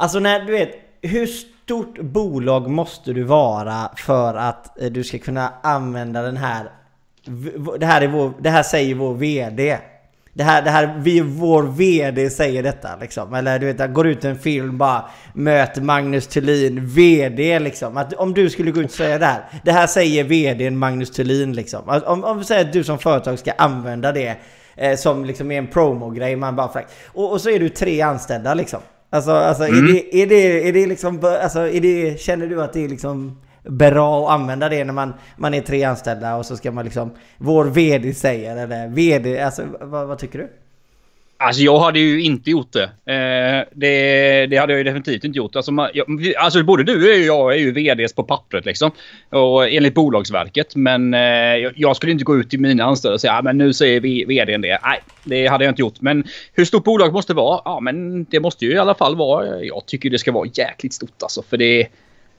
Alltså när du vet, hur stort bolag måste du vara för att eh, du ska kunna använda den här... Det här, är vår, det här säger vår VD. Det här, det här, vi, vår VD säger detta liksom. Eller du vet, det går ut en film bara Möt Magnus Thulin, VD liksom. Att om du skulle gå ut och säga det här. Det här säger VDn Magnus Thulin liksom. Att Om, om vi säger att du som företag ska använda det eh, som liksom är en promo-grej. Man bara och, och så är du tre anställda liksom. Alltså, alltså är, det, är, det, är det liksom, alltså är det, känner du att det är liksom bra att använda det när man, man är tre anställda och så ska man liksom, vår VD säger eller VD, alltså vad, vad tycker du? Alltså jag hade ju inte gjort det. Eh, det, det hade jag ju definitivt inte gjort. Alltså, man, jag, alltså både du och jag är ju VDs på pappret liksom. Och enligt Bolagsverket. Men eh, jag, skulle inte gå ut till mina anställda och säga ah, men nu säger vi VDn det. Nej, det hade jag inte gjort. Men hur stort bolag måste det vara? Ja, men det måste ju i alla fall vara. Jag tycker det ska vara jäkligt stort alltså. För det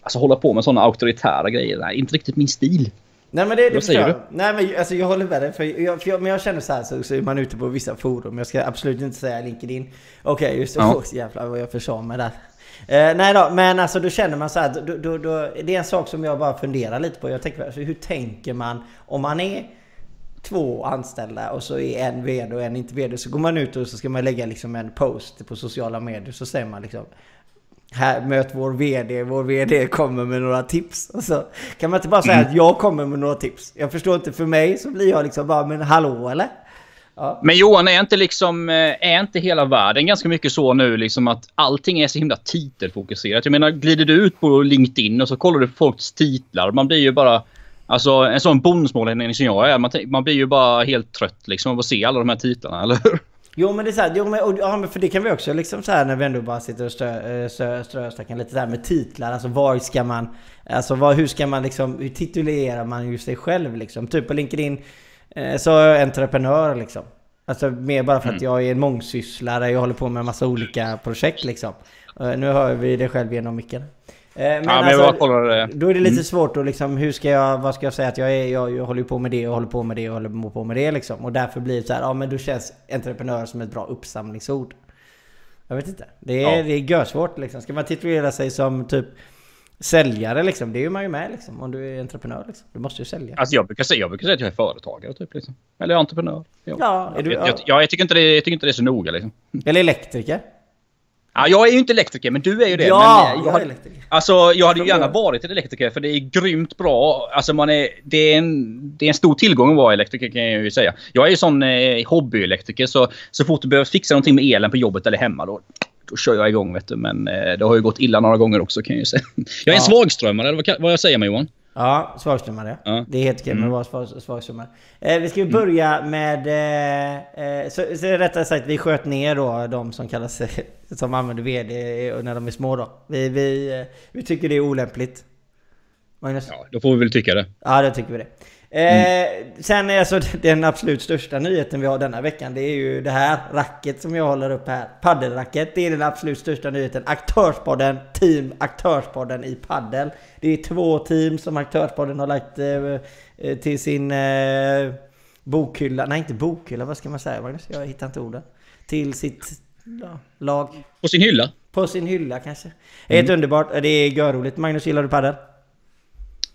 Alltså hålla på med sådana auktoritära grejer. Det är inte riktigt min stil. Nej men det, det Vad säger jag. Nej men alltså jag håller med dig. För jag, för jag, men jag känner så här så, så är man ute på vissa forum. Jag ska absolut inte säga LinkedIn. Okej just det. Ja. Oh, jävlar vad jag försade mig där. Eh, nej då, men alltså då känner man så här. Då, då, då, det är en sak som jag bara funderar lite på. Jag tänker, alltså, hur tänker man om man är två anställda och så är en VD och en inte VD. Så går man ut och så ska man lägga liksom en post på sociala medier. Så säger man liksom här, möt vår VD, vår VD kommer med några tips. Och så kan man inte bara säga att jag kommer med några tips. Jag förstår inte, för mig så blir jag liksom bara, men hallå eller? Ja. Men Johan, är inte, liksom, eh, är inte hela världen ganska mycket så nu liksom att allting är så himla titelfokuserat? Jag menar, glider du ut på LinkedIn och så kollar du på folks titlar. Man blir ju bara... Alltså en sån bondsmålning som jag är. Man, man blir ju bara helt trött liksom av att se alla de här titlarna, eller hur? Jo men det är så här, jo, men, och, ja, men för det kan vi också liksom så här när vi ändå bara sitter och strö, eh, strö, ströstackar lite där med titlar. Alltså var ska man, alltså vad, hur ska man liksom, hur titulerar man ju sig själv liksom? Typ på LinkedIn eh, så är jag entreprenör liksom. Alltså mer bara för att jag är en mångsysslare, jag håller på med en massa olika projekt liksom. Eh, nu hör vi det själv genom micken. Eh, Men, ja, men jag alltså, eh, då är det lite svårt att liksom, hur ska jag, vad ska jag säga att jag är? Jag, jag håller på med det och håller på med det och håller på med det liksom. Och därför blir det så här, ja men då känns entreprenör som ett bra uppsamlingsord. Jag vet inte. Det är, Ja. det är görsvårt liksom. Ska man titulera sig som typ säljare liksom? Det är man ju med liksom. Om du är entreprenör liksom. Du måste ju sälja. Alltså jag brukar, säga, jag brukar säga att jag är företagare typ. Liksom. Eller entreprenör. Ja. Ja, är du, jag, jag, jag, tycker inte det, jag tycker inte det är så noga liksom. Eller elektriker. Ja, jag är ju inte elektriker, men du är ju det. Ja, men, eh, jag är hade- elektriker. Alltså jag hade ju gärna varit en elektriker för det är grymt bra. Alltså man är, det, är en, det är en stor tillgång att vara elektriker kan jag ju säga. Jag är ju sån eh, hobbyelektriker så, så fort du behöver fixa någonting med elen på jobbet eller hemma då, då kör jag igång vet du. Men eh, det har ju gått illa några gånger också kan jag ju säga. Jag är en Ja. svagströmmare eller vad, vad jag säger med Johan. Ja, svagströmmare. Ja. Det är helt okej med att vara svag- svagströmmare. Eh, vi ska ju börja med... Eh, eh, så, så rättare sagt, vi sköt ner då de som kallar sig... Som använder VD när de är små då. Vi, vi, eh, vi tycker det är olämpligt. Magnus? Ja, då får vi väl tycka det. Ja, det tycker vi det. Eh, Sen är alltså den absolut största nyheten vi har denna veckan. Det är ju det här racket som jag håller upp här. Paddelracket. Det är den absolut största nyheten. Aktörspodden, team Aktörspodden i paddel. Det är två team som Aktörspodden har lagt eh, eh, till sin eh, bokhylla. Nej, inte bokhylla. Vad ska man säga Magnus? Jag hittar inte orden. Till sitt ja, lag. På sin hylla. På sin hylla kanske. Helt underbart. Det är görroligt. Magnus, gillar du paddel?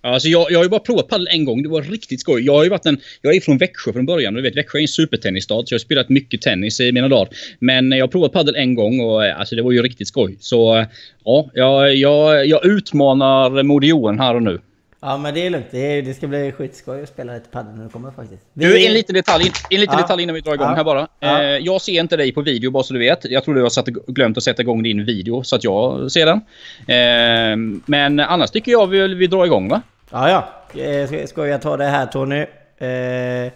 Alltså jag, jag har ju bara provat padel en gång. Det var riktigt skoj. Jag har ju varit en, jag är från Växjö från början. Du vet, Växjö är en supertennisstad. Så jag har spelat mycket tennis i mina dagar. Men eh, jag har provat padel en gång och eh, alltså, det var ju riktigt skoj. Så eh, ja, jag, jag, jag utmanar Moder Johan här och nu. Ja men det är lugnt. Det, det ska bli skitskoj att spela lite padel när det kommer faktiskt. Du, en liten detalj, en liten Ja. detalj innan vi drar igång Ja. här bara. Ja. Eh, jag ser inte dig på video bara så du vet. Jag tror du har satt, glömt att sätta igång din video så att jag ser den. Eh, men annars tycker jag vi, vi drar igång va? Ja ja. Eh, Ska, ska jag ta det här Tony? Eh,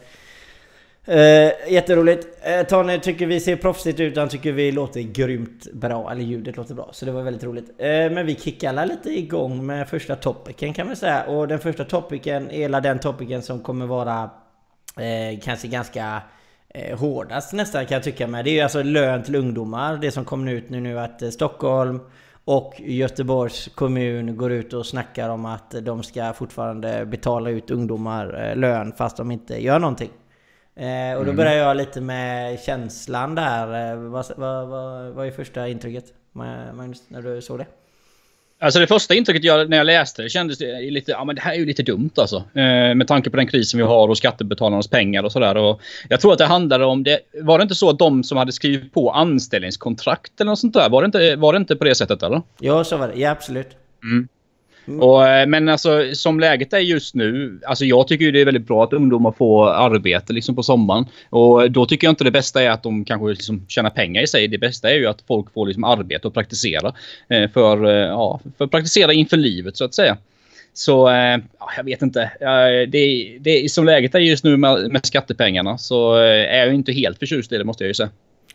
eh, jätteroligt. Eh, Tony tycker vi ser proffsigt ut. Han tycker vi låter grymt bra. Eller ljudet låter bra. Så det var väldigt roligt. Eh, men vi kickar alla lite igång med första topicen kan man säga. Och den första topicen är den topicen som kommer vara eh, kanske ganska eh, hårdast nästan kan jag tycka med. Det är ju alltså lön till ungdomar. Det som kommer ut nu, nu att eh, Stockholm och Göteborgs kommun går ut och snackar om att de ska fortfarande betala ut ungdomar eh, lön fast de inte gör någonting. Eh, och då börjar jag lite med känslan där. Eh, vad, vad, vad, vad är första intrycket? Magnus, när du såg det? Alltså det första intrycket jag, när jag läste det kändes det lite, ja men det här är ju lite dumt alltså. Eh, med tanke på den krisen vi har och skattebetalarnas pengar och sådär. Jag tror att det handlade om det. Var det inte så att de som hade skrivit på anställningskontrakt eller något sånt där. Var det inte, var det inte på det sättet eller? Ja, så var det. Ja, absolut. Mm. Mm. Och, eh, men alltså som läget är just nu. Alltså jag tycker ju det är väldigt bra att ungdomar får arbete liksom på sommaren. Och då tycker jag inte det bästa är att de kanske liksom tjänar pengar i sig. Det bästa är ju att folk får liksom arbete och praktisera. Eh, för, eh, ja, för att praktisera inför livet så att säga. Så ja, jag vet inte. Det, det, som läget är just nu med, med skattepengarna så är jag inte helt förtjust i det måste jag ju säga.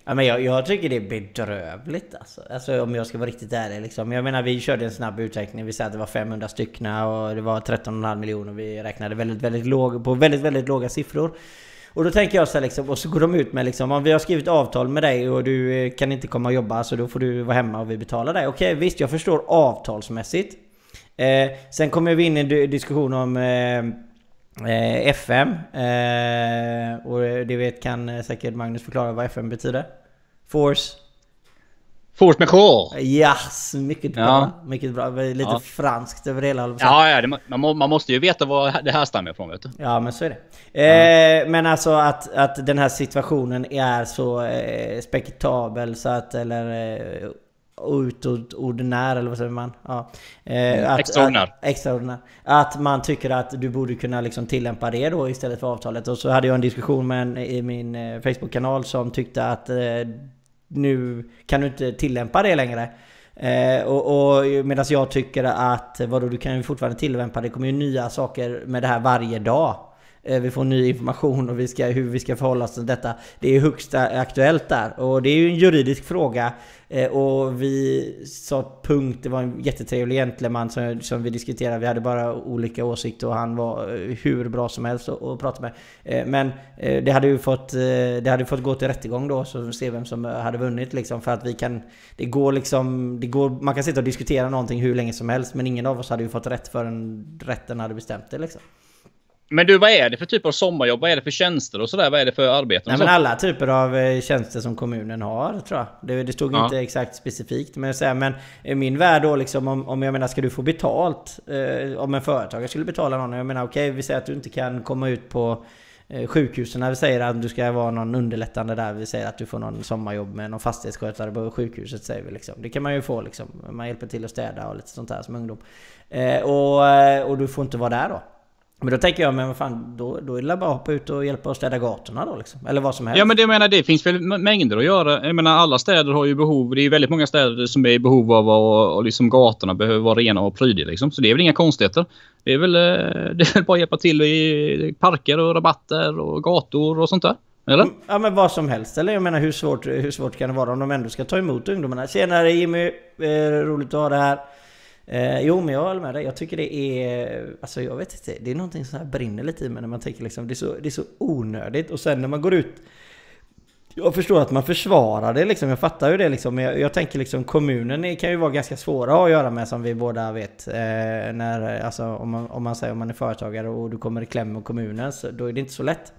Ja, men jag, jag tycker det är bedrövligt alltså. alltså. Om jag ska vara riktigt ärlig liksom. Jag menar vi körde en snabb uträkning. Vi sa att det var 500 styckna och det var 13,5 miljoner. Vi räknade väldigt, väldigt låg, på väldigt, väldigt låga siffror. Och då tänker jag så här liksom, och så går de ut med liksom, om vi har skrivit avtal med dig och du eh, kan inte komma och jobba så då får du vara hemma och vi betalar dig. Okej visst, jag förstår avtalsmässigt. Eh, sen kommer vi in i en diskussion om eh, Eh, FM. Eh, och det vet kan säkert Magnus förklara vad FM betyder. Force. Force majeure. Yes, mycket bra. Ja. Mycket bra. Lite ja. franskt över hela. Ja, ja det, man, man, måste ju veta var det här stammar ifrån vet du. Ja, men så är det. Eh. Men alltså att, att den här situationen är så eh, spektabel så att, eller eh, utordinär eller vad säger man? Ja. Eh, att, extraordinär. Att, extraordinär. Att man tycker att du borde kunna liksom tillämpa det då istället för avtalet. Och så hade jag en diskussion med en i min eh, Facebook-kanal som tyckte att eh, nu kan du inte tillämpa det längre. Eh, och, och medan jag tycker att vadå, du kan ju fortfarande tillämpa det. Det kommer ju nya saker med det här varje dag. Eh, vi får ny information och vi ska, hur vi ska förhålla oss till detta. Det är högst aktuellt där. Och det är ju en juridisk fråga. Eh, och vi sa punkt, det var en jättetrevlig gentleman som, som vi diskuterade. Vi hade bara olika åsikter och han var eh, hur bra som helst att prata med. Men det hade ju fått, det hade fått gå till rättegång då, så se vem som hade vunnit liksom. För att vi kan, det går liksom, det går, man kan sitta och diskutera någonting hur länge som helst. Men ingen av oss hade ju fått rätt förrän rätten hade bestämt det liksom. Men du, vad är det för typ av sommarjobb? Vad är det för tjänster och sådär? Vad är det för arbeten? Nej, men alla typer av eh, tjänster som kommunen har, tror jag. Det, det stod ja. inte exakt specifikt. Men, så här, men i min värld då, liksom, om, om jag menar, ska du få betalt? Eh, om en företagare skulle betala någon. Jag menar, okej, okay, vi säger att du inte kan komma ut på eh, sjukhusen. Vi säger att du ska vara någon underlättande där. Vi säger att du får någon sommarjobb med någon fastighetsskötare på sjukhuset. Säger vi liksom. Det kan man ju få liksom. Man hjälper till att städa och lite sånt där som ungdom. Eh, och, eh, och du får inte vara där då. Men då tänker jag, men vad fan, då, då är det bara att hoppa ut och hjälpa att städa gatorna då liksom. Eller vad som helst. Ja men det menar, det finns väl mängder att göra. Jag menar alla städer har ju behov. Det är väldigt många städer som är i behov av att och liksom gatorna behöver vara rena och prydliga liksom. Så det är väl inga konstigheter. Det är väl, eh, det är väl bara att hjälpa till i parker och rabatter och gator och sånt där. Eller? Mm, ja men vad som helst. Eller jag menar hur svårt, hur svårt kan det vara om de ändå ska ta emot ungdomarna? Tjenare Jimmy! Eh, roligt att ha dig här. Eh, jo men jag håller med dig. Jag tycker det är... Alltså jag vet inte. Det är någonting som här brinner lite i mig när man tänker liksom... Det är, så, det är så onödigt. Och sen när man går ut... Jag förstår att man försvarar det liksom. Jag fattar ju det liksom. Men jag, jag tänker liksom kommunen kan ju vara ganska svåra att göra med som vi båda vet. Eh, när, alltså om man, om man säger om man är företagare och du kommer i kläm med kommunen. Så då är det inte så lätt.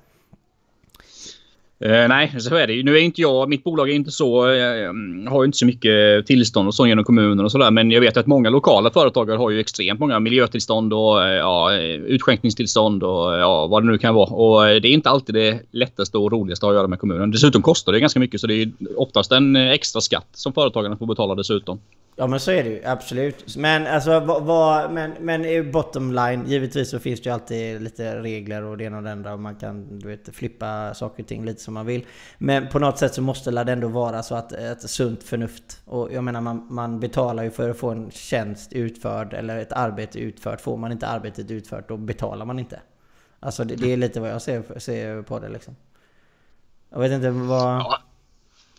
Uh, nej, så är det ju. Nu är inte jag, mitt bolag är inte så, uh, har ju inte så mycket tillstånd och så genom kommunen och sådär. Men jag vet att många lokala företagare har ju extremt många miljötillstånd och uh, ja, utskänkningstillstånd och ja, vad det nu kan vara. Och det är inte alltid det lättaste och roligaste att göra med kommunen. Dessutom kostar det ganska mycket så det är oftast en extra skatt som företagarna får betala dessutom. Ja men så är det ju, absolut. Men alltså vad, vad, men, men bottom line, givetvis så finns det ju alltid lite regler och det ena och det andra och man kan du vet, flippa saker och ting lite som man vill. Men på något sätt så måste det ändå vara så att ett sunt förnuft. Och jag menar man, man betalar ju för att få en tjänst utförd eller ett arbete utfört. Får man inte arbetet utfört då betalar man inte. Alltså det, det är lite vad jag ser, ser på det liksom. Jag vet inte vad...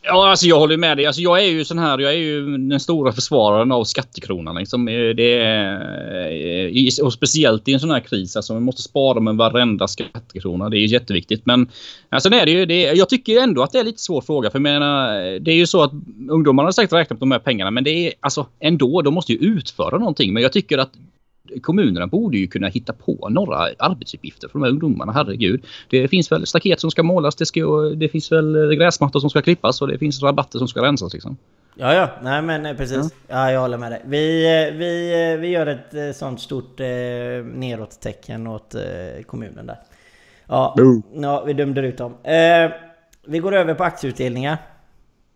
Ja. Alltså jag håller med dig. Alltså jag är ju sån här, jag är ju den stora försvararen av skattekronan. Liksom. Det är, och speciellt i en sån här kris. Alltså man måste spara med varenda skattekrona. Det är ju jätteviktigt. Men alltså är det ju, det, jag tycker ändå att det är lite svår fråga. För jag menar, det är ju så att ungdomarna har säkert räknat på de här pengarna. Men det är alltså ändå, de måste ju utföra någonting. Men jag tycker att kommunerna borde ju kunna hitta på några arbetsuppgifter för de här ungdomarna. Herregud. Det finns väl staket som ska målas, det, ska, det finns väl gräsmattor som ska klippas och det finns rabatter som ska rensas. Liksom. Ja, ja, nej men eh, precis. Mm. Ja, jag håller med dig. Vi, eh, vi, eh, vi gör ett sånt stort eh, nedåt-tecken åt eh, kommunen där. Ja, Boo. ja, vi dömde ut dem. Eh, vi går över på aktieutdelningar.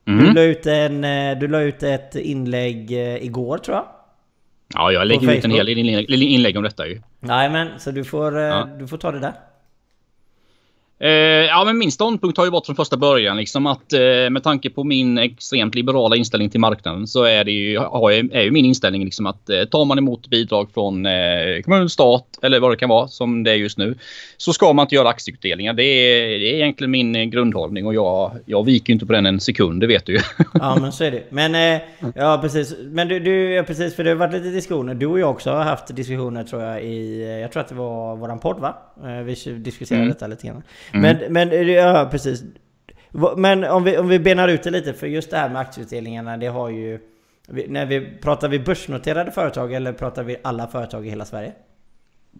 Du, Mm. la ut en, du la ut ett inlägg igår tror jag. Ja, jag lägger ut en hel del inlägg, inlägg om detta ju. Nej men så du får, eh, Ja. du får ta det där. Eh, ja, men min ståndpunkt har ju varit från första början liksom att eh, med tanke på min extremt liberala inställning till marknaden så är det ju, har är ju min inställning liksom att eh, tar man emot bidrag från eh, kommun, stat eller vad det kan vara som det är just nu så ska man inte göra aktieutdelningar. Det är, det är egentligen min eh, grundhållning och jag, jag viker inte på den en sekund, det vet du ju. Ja men så är det. Men eh, ja precis. Men du, du ja, precis för det har varit lite diskussioner. Du och jag också har haft diskussioner tror jag i... eh, Jag tror att det var våran podd va? Vi diskuterade Mm. detta lite grann. Men, men eh, ja precis. Men om vi, om vi benar ut det lite för just det här med aktieutdelningarna det har ju... När vi, pratar vi börsnoterade företag eller pratar vi alla företag i hela Sverige?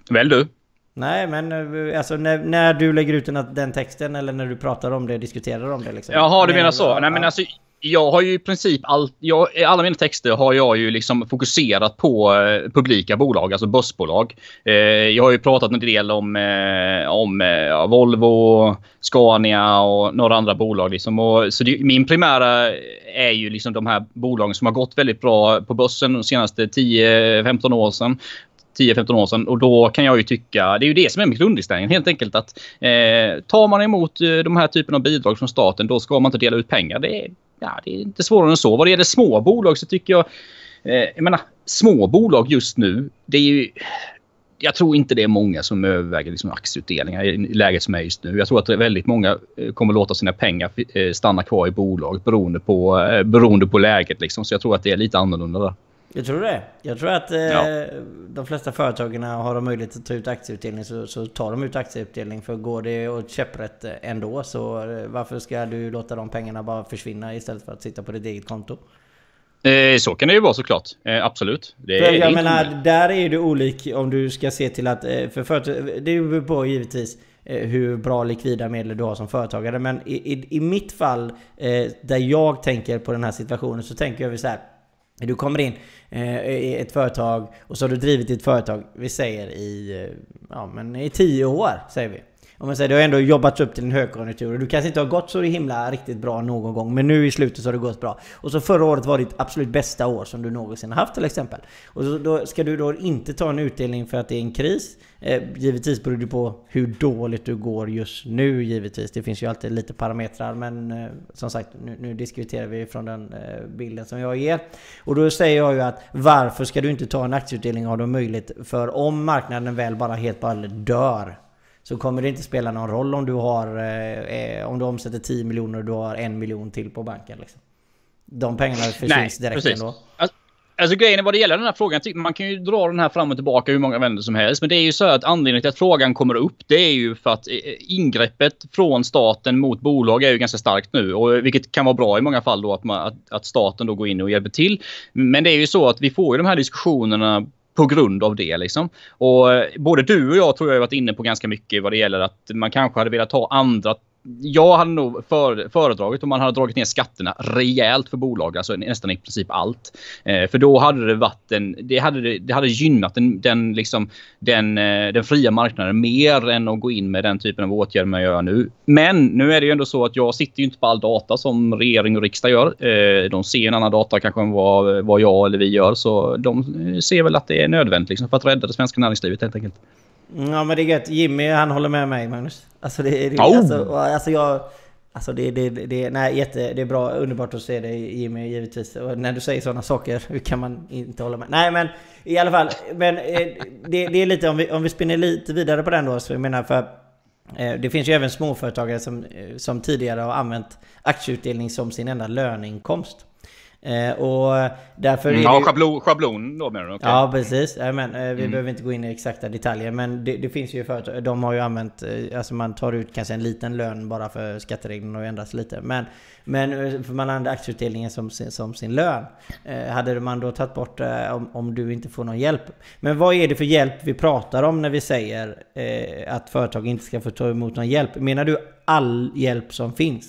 Väl du? Nej men eh, alltså när, när du lägger ut den, den texten eller när du pratar om det, diskuterar om det liksom. Jaha, du menar så. Nej, men alltså, jag har ju i princip allt, jag, i alla mina texter har jag ju liksom fokuserat på eh, publika bolag, alltså börsbolag. Eh, jag har ju pratat en del om, eh, om eh, ja, Volvo, Scania och några andra bolag. Liksom. Och, så det, min primära är ju liksom de här bolagen som har gått väldigt bra på börsen de senaste 10-15 år sedan. 10-15 år sedan och då kan jag ju tycka, det är ju det som är min grundinställning helt enkelt att eh, tar man emot eh, de här typen av bidrag från staten då ska man inte dela ut pengar. Det är, ja, det är inte svårare än så. Vad det gäller små bolag så tycker jag, eh, jag menar små bolag just nu, det är ju jag tror inte det är många som överväger liksom aktieutdelningar i läget som är just nu. Jag tror att det är väldigt många eh, kommer låta sina pengar eh, stanna kvar i bolaget beroende på, eh, beroende på läget. Liksom. Så jag tror att det är lite annorlunda där. Jag tror det. Jag tror att eh, Ja. de flesta företagen har de möjlighet att ta ut aktieutdelning så, så tar de ut aktieutdelning. För går det åt käpprätt eh, ändå så eh, varför ska du låta de pengarna bara försvinna istället för att sitta på ditt eget konto? Eh, så kan det ju vara såklart. Eh, absolut. Det, För är jag menar, omöjligt. där är du olik om du ska se till att... eh, För företag, det beror på givetvis hur bra likvida medel du har som företagare. Men i, i, i mitt fall, eh, där jag tänker på den här situationen, så tänker jag så här. Du kommer in eh, i ett företag och så har du drivit ditt företag, vi säger i, eh, ja, men i tio år, säger vi. Om man säger du har ändå jobbat upp till en högkonjunktur och du kanske inte har gått så himla riktigt bra någon gång men nu i slutet så har det gått bra. Och så förra året var ditt absolut bästa år som du någonsin har haft till exempel. Och så då ska du då inte ta en utdelning för att det är en kris. Eh, givetvis beror det på hur dåligt du går just nu givetvis. Det finns ju alltid lite parametrar men eh, som sagt nu, nu diskuterar vi från den eh, bilden som jag ger. Och då säger jag ju att varför ska du inte ta en aktieutdelning har du möjlighet för om marknaden väl bara helt bara dör så kommer det inte spela någon roll om du har eh, eh, om du omsätter 10 miljoner och du har en miljon till på banken. Liksom. De pengarna försvinns direkt precis. ändå. Alltså, alltså grejen är vad det gäller den här frågan. Man kan ju dra den här fram och tillbaka hur många vändor som helst. Men det är ju så att anledningen till att frågan kommer upp det är ju för att eh, ingreppet från staten mot bolag är ju ganska starkt nu. Och, vilket kan vara bra i många fall då att, man, att, att staten då går in och hjälper till. Men det är ju så att vi får ju de här diskussionerna på grund av det. Liksom. Och eh, både du och jag tror jag har varit inne på ganska mycket vad det gäller att man kanske hade velat ha andra jag hade nog för, föredragit om man hade dragit ner skatterna rejält för bolag, alltså nästan i princip allt. Eh, för då hade det varit en, det hade, det hade gynnat den, den, liksom, den, eh, den fria marknaden mer än att gå in med den typen av åtgärder man gör nu. Men nu är det ju ändå så att jag sitter ju inte på all data som regering och riksdag gör. Eh, de ser en annan data kanske än vad, vad jag eller vi gör. Så de eh, ser väl att det är nödvändigt liksom, för att rädda det svenska näringslivet helt enkelt. Ja men det är gött. Jimmy han håller med mig Magnus. Alltså det, det, Oh. alltså, alltså jag... Alltså det, det, det, nej, jätte, det är bra, underbart att se dig Jimmy givetvis. Och när du säger sådana saker, hur kan man inte hålla med? Nej men i alla fall, men eh, det, det är lite, om vi, om vi spinner lite vidare på den då, så jag menar för eh, det finns ju även småföretagare som, eh, som tidigare har använt aktieutdelning som sin enda löneinkomst. Eh, och därför är det Ja, ju- schablon, schablon då menar du? Okej. Ja precis, men vi Mm. behöver inte gå in i exakta detaljer men det, det finns ju företag, de har ju använt, eh, alltså man tar ut kanske en liten lön bara för skattereglerna har ju ändrats lite. Men, men eh, för man använder aktieutdelningen som sin, som sin lön. Eh, hade man då tagit bort eh, om, om du inte får någon hjälp. Men vad är det för hjälp vi pratar om när vi säger eh, att företag inte ska få ta emot någon hjälp? Menar du all hjälp som finns?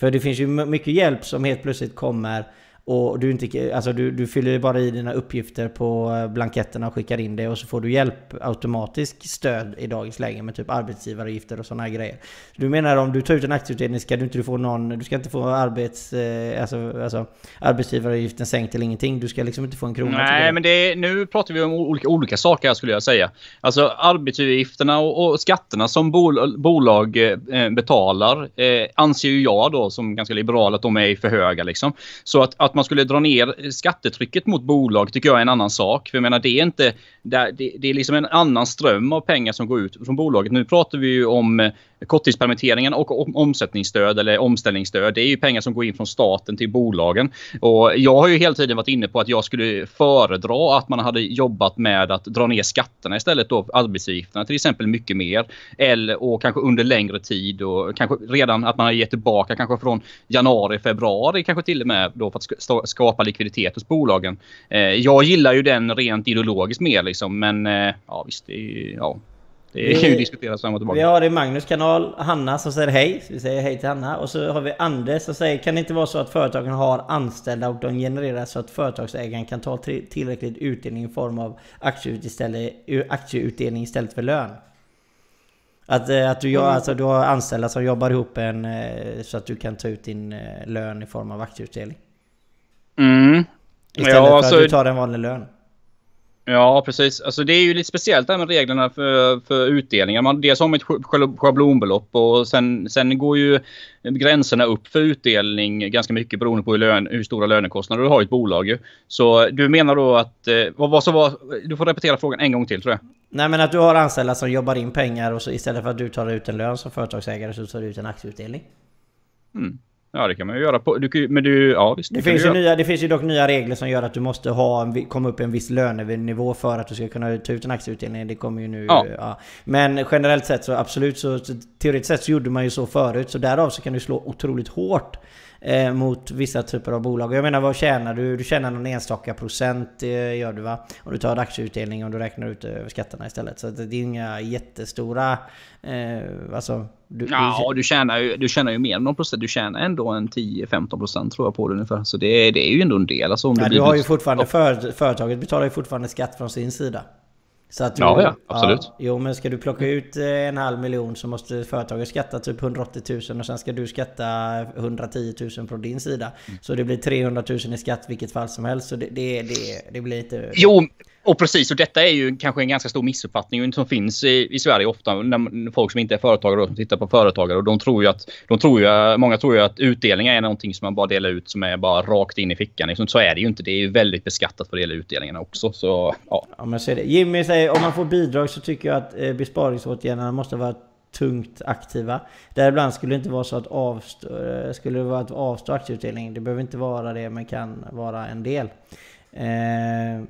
För det finns ju mycket hjälp som helt plötsligt kommer och du, inte, alltså du, du fyller bara i dina uppgifter på eh, blanketterna och skickar in det och så får du hjälp, automatisk stöd i dagens läge med typ arbetsgivaravgifter och sådana grejer. Du menar om du tar ut en aktieutdelning ska du inte få någon, du ska inte få arbets, eh, alltså, alltså, arbetsgivaravgiften sänkt till ingenting. Du ska liksom inte få en krona Nej, men det, nu pratar vi om olika, olika saker skulle jag säga. Alltså arbetsgivaravgifterna och, och skatterna som bol, bolag eh, betalar eh, anser ju jag då som ganska liberal att de är för höga liksom. Så att, att att man skulle dra ner skattetrycket mot bolag tycker jag är en annan sak. För jag menar, det är inte... Det, det är liksom en annan ström av pengar som går ut från bolaget. Nu pratar vi ju om korttidspermitteringen och omsättningsstöd eller omställningsstöd. Det är ju pengar som går in från staten till bolagen. Och jag har ju hela tiden varit inne på att jag skulle föredra att man hade jobbat med att dra ner skatterna istället då arbetsgivarna till exempel mycket mer. Eller och kanske under längre tid och kanske redan att man har gett tillbaka kanske från januari, februari kanske till och med då för att skapa likviditet hos bolagen. Eh, jag gillar ju den rent ideologiskt mer liksom men eh, ja visst det är ju, ja det kan ju diskuteras fram och tillbaka. Vi har i Magnus kanal Hanna som säger hej. Så vi säger hej till Hanna. Och så har vi Anders som säger Kan det inte vara så att företagen har anställda och de genererar så att företagsägaren kan ta tillräckligt utdelning i form av aktieutdelning istället för lön? Att, eh, att du, mm. alltså, du har anställda som jobbar ihop en eh, så att du kan ta ut din eh, lön i form av aktieutdelning. Mm. Istället ja, för att du tar en vanlig lön. Ja, precis. Alltså, det är ju lite speciellt där med reglerna för, för utdelningar. Man, dels har man ett schablonbelopp och sen, sen går ju gränserna upp för utdelning ganska mycket beroende på hur, lön, hur stora lönekostnader du har i ett bolag. Ju. Så du menar då att... Eh, vad, vad var, du får repetera frågan en gång till tror jag. Nej men att du har anställda som jobbar in pengar och så istället för att du tar ut en lön som företagsägare så tar du ut en aktieutdelning. Mm. Ja, det kan man ju göra. På, du, men du, ja visst. Det, finns ju nya, det finns ju dock nya regler som gör att du måste ha komma upp i en viss lönenivå för att du ska kunna ta ut en aktieutdelning. Det kommer ju nu... Ja. ja. Men generellt sett så absolut så, så teoretiskt sett så gjorde man ju så förut. Så därav så kan du slå otroligt hårt eh, mot vissa typer av bolag. Jag menar vad tjänar du? Du tjänar någon enstaka procent eh, gör du va? Om du tar aktieutdelning och du räknar ut över skatterna istället. Så det är inga jättestora... Eh, alltså, du, ja, du, tjänar ju, du tjänar ju mer än någon procent. Du tjänar ändå en 10-15 procent tror jag på det ungefär. Så det, det är ju ändå en del. Alltså, om ja, du har ju fortfarande... För, företaget betalar ju fortfarande skatt från sin sida. Så att du, ja, ja, absolut. Ja, jo, men ska du plocka ut eh, en halv miljon så måste företaget skatta typ 180 000 och sen ska du skatta 110 000 från din sida. Mm. Så det blir 300 000 i skatt vilket fall som helst. Så det, det, det, det blir lite... Jo, och precis, och detta är ju kanske en ganska stor missuppfattning som finns i, i Sverige ofta. När folk som inte är företagare och som tittar på företagare och de tror ju att, de tror ju, många tror ju att utdelningar är någonting som man bara delar ut som är bara rakt in i fickan. Liksom. Så är det ju inte. Det är ju väldigt beskattat för det gäller utdelningarna också. Så, ja. ja men så är det. Jimmy säger om man får bidrag så tycker jag att eh, besparingsåtgärderna måste vara tungt aktiva. Däribland skulle det inte vara så att avstå, eh, skulle det vara att avstå aktieutdelning. Det behöver inte vara det men kan vara en del. Eh,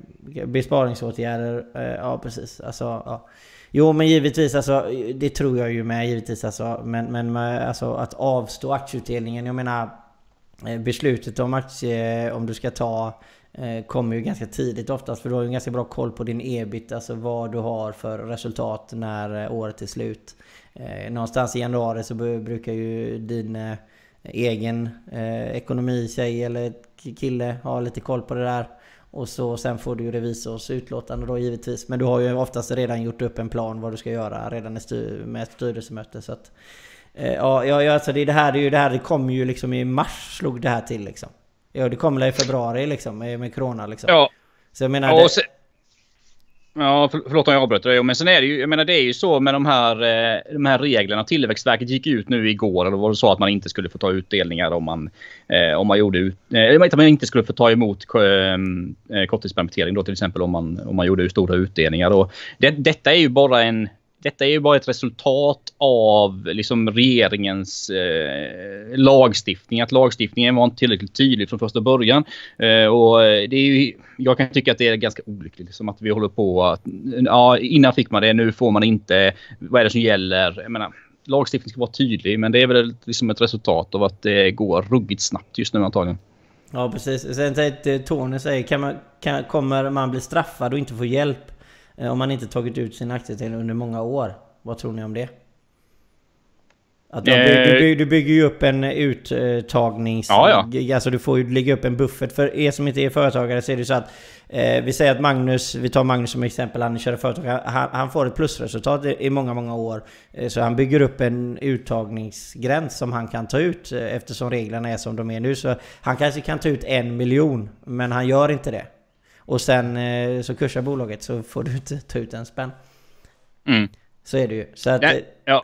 besparingsåtgärder, eh, ja precis. Alltså, ja. Jo men givetvis alltså, det tror jag ju med givetvis alltså. Men, men med, alltså, att avstå aktieutdelningen, jag menar eh, beslutet om aktie, om du ska ta eh, kommer ju ganska tidigt oftast för du har ju ganska bra koll på din ebit, alltså vad du har för resultat när eh, året är slut. Någonstans i januari så brukar ju din egen ekonomi, tjej eller kille ha lite koll på det där. Och så sen får du ju revisors utlåtande då givetvis. Men du har ju oftast redan gjort upp en plan vad du ska göra redan med ett styrelsemöte. Så att, eh, ja, ja, alltså det, är det, här, det är ju det här, det kom ju liksom i mars slog det här till liksom. Ja, det kom i februari liksom med, med Corona liksom. Ja. Så jag menar... Ja, det, Ja, för, förlåt om jag avbröt dig. Men sen är det ju, jag menar det är ju så med de här, eh, de här reglerna. Tillväxtverket gick ut nu igår och då var det så att man inte skulle få ta utdelningar om man, eh, om man gjorde ut, eh, att man inte skulle få ta emot eh, korttidspermittering då till exempel om man, om man gjorde stora utdelningar. Och det, detta är ju bara en detta är ju bara ett resultat av liksom regeringens eh, lagstiftning. Att lagstiftningen var inte tillräckligt tydlig från första början. Eh, och eh, det är ju, jag kan tycka att det är ganska olyckligt. liksom, att vi håller på att... Ja, innan fick man det, nu får man inte. Vad är det som gäller? Jag menar, lagstiftningen ska vara tydlig, men det är väl liksom ett resultat av att det går ruggigt snabbt just nu antagligen. Ja, precis. Sen tänkte Tony säger, kan man, kan, kommer man bli straffad och inte få hjälp om man inte tagit ut sin aktieutdelning under många år. Vad tror ni om det? Att du, bygger, du, bygger, du bygger ju upp en uttagnings... Ja, ja. Alltså du får ju lägga upp en buffert. För er som inte är företagare så är det så att Eh, vi säger att Magnus, vi tar Magnus som exempel, han kör företag. Han, han, får ett plusresultat i, många, många år. Eh, så han bygger upp en uttagningsgräns som han kan ta ut eh, eftersom reglerna är som de är nu. Så han kanske kan ta ut en miljon, men han gör inte det. Och sen eh, så kursar bolaget så får du inte ta ut en spänn. Mm. Så är det ju. Så att, ja, ja.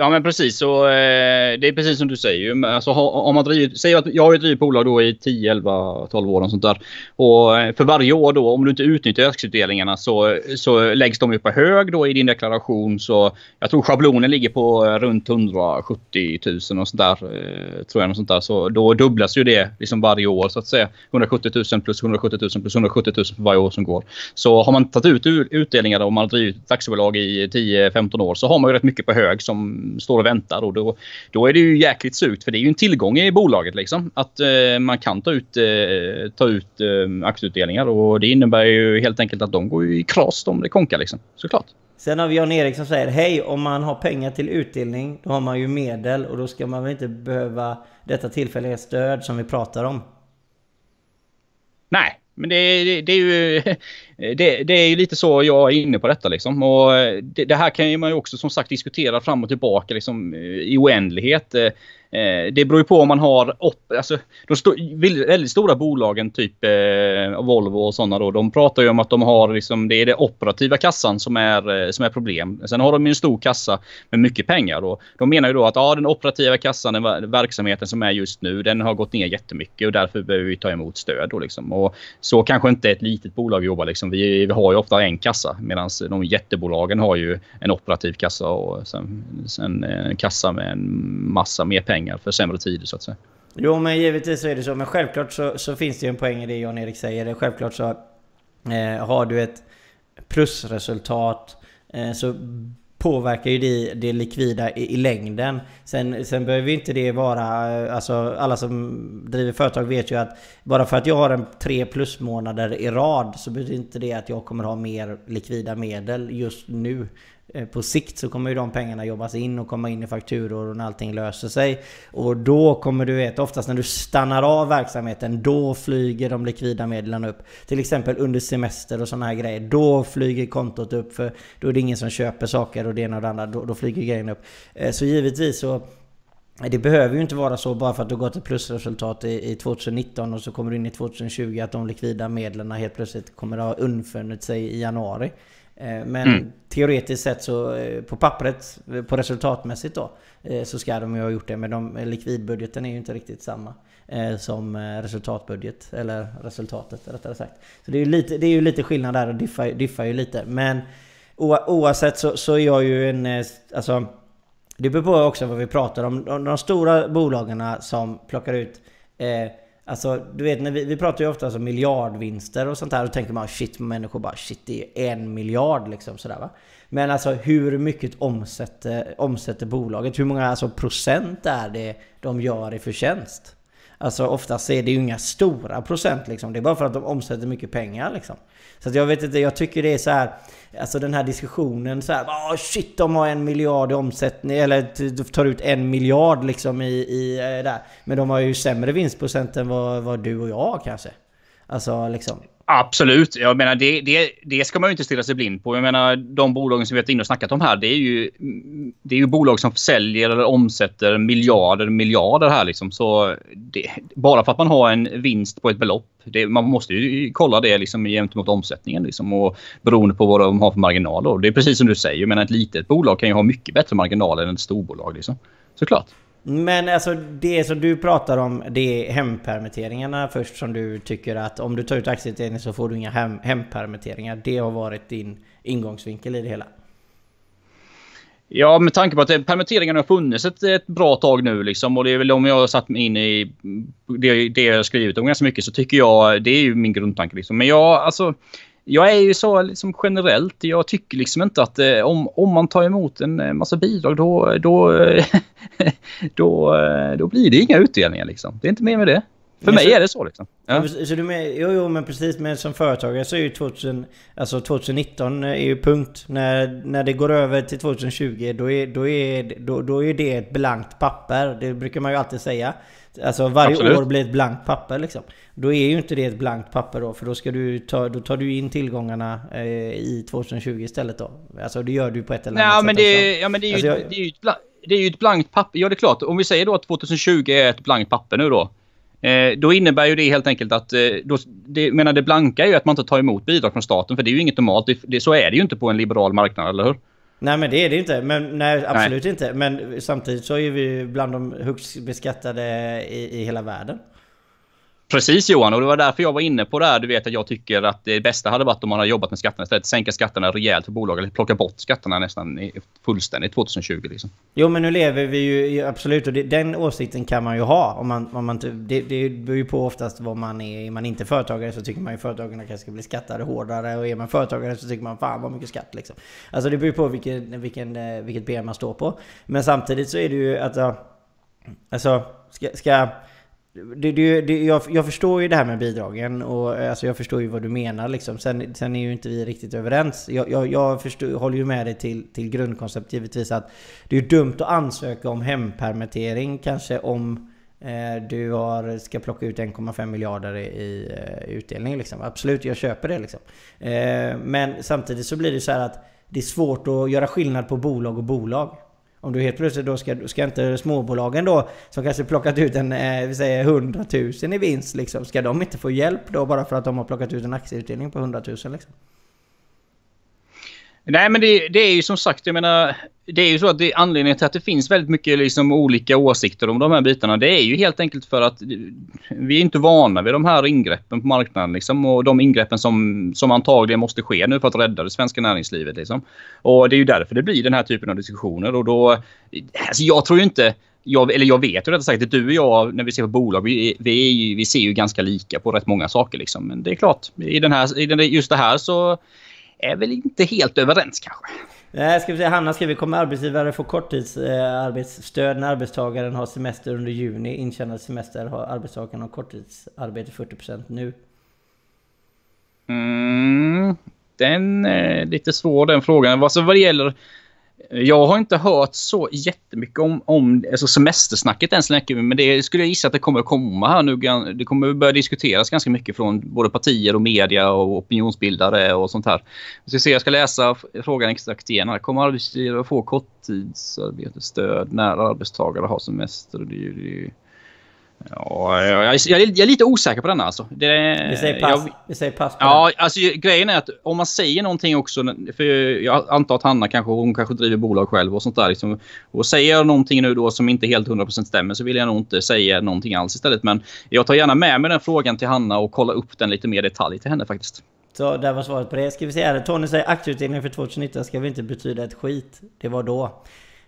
Ja men precis. Så, eh, det är precis som du säger. Alltså, om man driver, säg att jag har drivit bolag då i 10, 11, 12 år och sånt där. Och eh, för varje år då om du inte utnyttjar aktieutdelningarna så, så läggs de upp på hög då i din deklaration. Så jag tror schablonen ligger på runt 170 000 och sånt där. Eh, tror jag och sånt där. Så då dubblas ju det liksom varje år så att säga. 170 000 plus 170 000 plus 170 000 för varje år som går. Så har man tagit ut utdelningar och man har drivit aktiebolag i 10-15 år så har man ju rätt mycket på hög som står och väntar. Och då, då är det ju jäkligt surt för det är ju en tillgång i bolaget liksom. Att eh, man kan ta ut, eh, ta ut eh, aktieutdelningar och det innebär ju helt enkelt att de går i kras om det konkar liksom. Såklart. Sen har vi Jan-Erik som säger Hej, om man har pengar till utdelning då har man ju medel och då ska man väl inte behöva detta tillfälliga stöd som vi pratar om? Nej, men det, det, det, är ju, Eh, det, det, är ju lite så jag är inne på detta. Liksom. Och eh, det, det, här kan man ju också som sagt diskutera fram och tillbaka liksom, eh, i oändlighet. Det beror ju på om man har... Alltså, de st väldigt stora bolagen, typ eh, Volvo och sådana då, de pratar ju om att de har liksom, det är den operativa kassan som är, som är problem. Sen har de en stor kassa med mycket pengar. Och de menar ju då att ja, den operativa kassan, den verksamheten som är just nu, den har gått ner jättemycket och därför behöver vi ta emot stöd. Då, liksom. och så kanske inte ett litet bolag jobbar. Liksom. Vi, vi har ju ofta en kassa medan de jättebolagen har ju en operativ kassa och sen, sen en kassa med en massa mer pengar pengar för sämre tider så att säga. Jo men givetvis så är det så. Men självklart så, så finns det ju en poäng i det Jan-Erik säger. Självklart så eh, har du ett plusresultat eh, så påverkar ju det, det likvida i, i, längden. Sen, sen behöver inte det vara... Eh, alltså alla som driver företag vet ju att bara för att jag har en tre plus månader i rad så betyder inte det att jag kommer ha mer likvida medel just nu. Eh, på sikt så kommer ju de pengarna jobbas in och komma in i fakturor och när allting löser sig. Och då kommer du veta, oftast när du stannar av verksamheten, då flyger de likvida medlen upp. Till exempel under semester och sådana här grejer. Då flyger kontot upp för då är det ingen som köper saker och det ena och det andra. Då, då flyger grejen upp. Eh, så givetvis så det behöver ju inte vara så bara för att du gått ett plusresultat i, 2019 och så kommer du in i 2020 att de likvida medlen helt plötsligt kommer att ha undfunnit sig i januari. Eh, men mm. teoretiskt sett så eh, på pappret, eh, på resultatmässigt då, så ska de ju ha gjort det. Men de, likvidbudgeten är ju inte riktigt samma som resultatbudget. Eller resultatet rättare sagt. Så det är ju lite, det är ju lite skillnad där och diffar, diffar ju lite. Men oavsett så, så är jag ju en... Alltså, det beror på också vad vi pratar om. De, de stora bolagen som plockar ut eh, Alltså, du vet, när vi, vi pratar ju ofta om miljardvinster och sånt här. Och tänker man shit, människor bara shit, det är en miljard liksom sådär va. Men alltså hur mycket omsätter, omsätter bolaget? Hur många alltså, procent är det de gör i förtjänst? Alltså oftast är det ju inga stora procent liksom. Det är bara för att de omsätter mycket pengar liksom. Så att jag vet inte, jag tycker det är så här. Alltså den här diskussionen så här, oh shit de har en miljard i omsättning eller tar ut en miljard liksom i, i eh, där. Men de har ju sämre vinstprocent än vad, vad du och jag kanske. Alltså liksom. Absolut. Jag menar, det, det, det ska man ju inte stirra sig blind på. Jag menar, de bolagen som vi har inne och snackat om här, det är ju, det är ju bolag som säljer eller omsätter miljarder, miljarder här liksom. Så det, bara för att man har en vinst på ett belopp, det, man måste ju kolla det liksom gentemot omsättningen liksom och beroende på vad de har för marginaler. Det är precis som du säger, men ett litet bolag kan ju ha mycket bättre marginaler än ett storbolag liksom. Såklart. Men alltså det som du pratar om, det är hempermitteringarna först som du tycker att om du tar ut aktieutdelning så får du inga hem, hempermitteringar. Det har varit din ingångsvinkel i det hela. Ja, med tanke på att permitteringarna har funnits ett, ett bra tag nu liksom, och det är väl om jag har satt mig in i det, det jag har skrivit om ganska mycket så tycker jag, det är ju min grundtanke liksom. Men jag, alltså jag är ju så liksom generellt. Jag tycker liksom inte att eh, om, om man tar emot en eh, massa bidrag då, då, då, eh, då blir det inga utdelningar liksom. Det är inte mer med det. För mig är det så liksom. Ja. Så du med, jo, jo, men precis. Men som företagare så är ju 2000, alltså 2019 är ju punkt. När, när det går över till 2020 då är, då, är, då, då är det ett blankt papper. Det brukar man ju alltid säga. Alltså varje Absolut. år blir ett blankt papper liksom. Då är ju inte det ett blankt papper då. För då, ska du ta, då tar du in tillgångarna eh, i 2020 istället då. Alltså det gör du på ett eller annat ja, sätt men det, också. Ja men det är ju, alltså, jag, det är ju ett blankt, det är ju ett blankt papper. Ja, det är klart. Om vi säger då att 2020 är ett blankt papper nu då. Eh, då innebär ju det helt enkelt att... Eh, då, det, menar det blanka är ju att man inte tar emot bidrag från staten. För det är ju inget normalt. Det, det, så är det ju inte på en liberal marknad, eller hur? Nej men det är det inte. Men, nej, absolut nej. inte. Men samtidigt så är vi bland de högst beskattade i, i hela världen. Precis Johan, och det var därför jag var inne på det här. Du vet att jag tycker att det bästa hade varit om man hade jobbat med skatterna istället. Sänka skatterna rejält för bolag eller plocka bort skatterna nästan fullständigt 2020 liksom. Jo men nu lever vi ju absolut och det, den åsikten kan man ju ha. Om man, om man, det, det beror ju på oftast vad man är. Är man inte företagare så tycker man ju företagarna kanske ska bli skattade hårdare. Och är man företagare så tycker man fan vad mycket skatt liksom. Alltså det beror ju på vilken, vilken, eh, vilket ben man står på. Men samtidigt så är det ju att... Alltså, ska, ska det, det, det, jag, jag, förstår ju det här med bidragen och eh, alltså jag förstår ju vad du menar liksom. Sen, sen är ju inte vi riktigt överens. Jag, jag, jag förstår, håller ju med dig till, till grundkoncept givetvis att det är dumt att ansöka om hempermittering kanske om eh, du har, ska plocka ut 1,5 miljarder i, i eh, utdelning liksom. Absolut, jag köper det liksom. Eh, men samtidigt så blir det så här att det är svårt att göra skillnad på bolag och bolag. Om du helt plötsligt då ska, ska inte småbolagen då som kanske plockat ut en, eh, vi säger 100 000 i vinst liksom. Ska de inte få hjälp då bara för att de har plockat ut en aktieutdelning på 100 000 liksom? Nej men det, det, är ju som sagt, jag menar, det är ju så att det, anledningen till att det finns väldigt mycket liksom olika åsikter om de här bitarna, det är ju helt enkelt för att vi är inte vana vid de här ingreppen på marknaden liksom, och de ingreppen som, som antagligen måste ske nu för att rädda det svenska näringslivet. Liksom. Och det är ju därför det blir den här typen av diskussioner och då, alltså jag tror ju inte jag, eller jag vet ju rättare sagt att du och jag när vi ser på bolag, vi, vi, vi ser ju ganska lika på rätt många saker. Liksom. Men det är klart, i, den här, i den, just det här så är väl inte helt överens kanske. Nej, ska vi säga, Hanna skriver, kommer arbetsgivare få korttidsarbetsstöd när arbetstagaren har semester under juni? Intjänad semester har arbetstagaren och korttidsarbete 40% nu. Mm, den är lite svår den frågan. Alltså vad det gäller jag har inte hört så jättemycket om, om alltså semestersnacket än så länge. Men det skulle jag gissa att det kommer att komma här nu. Det kommer att börja diskuteras ganska mycket från både partier och media och opinionsbildare och sånt här. Så jag, ser, jag ska läsa frågan exakt igen. här. Kommer arbetsgivare få korttidsarbetsstöd när arbetstagare har semester? Det, det, Ja, jag, jag, jag, är lite osäker på denna alltså. Det, vi, säger pass, jag, vi säger pass på Ja, den. alltså grejen är att om man säger någonting också, för jag antar att Hanna kanske, hon kanske driver bolag själv och sånt där. Liksom, och säger jag någonting nu då som inte helt 100% stämmer så vill jag nog inte säga någonting alls istället. Men jag tar gärna med mig den frågan till Hanna och kollar upp den lite mer detalj till henne faktiskt. Så där var svaret på det. Ska vi se här. Tony säger aktieutdelningen för 2019 ska väl inte betyda ett skit. Det var då.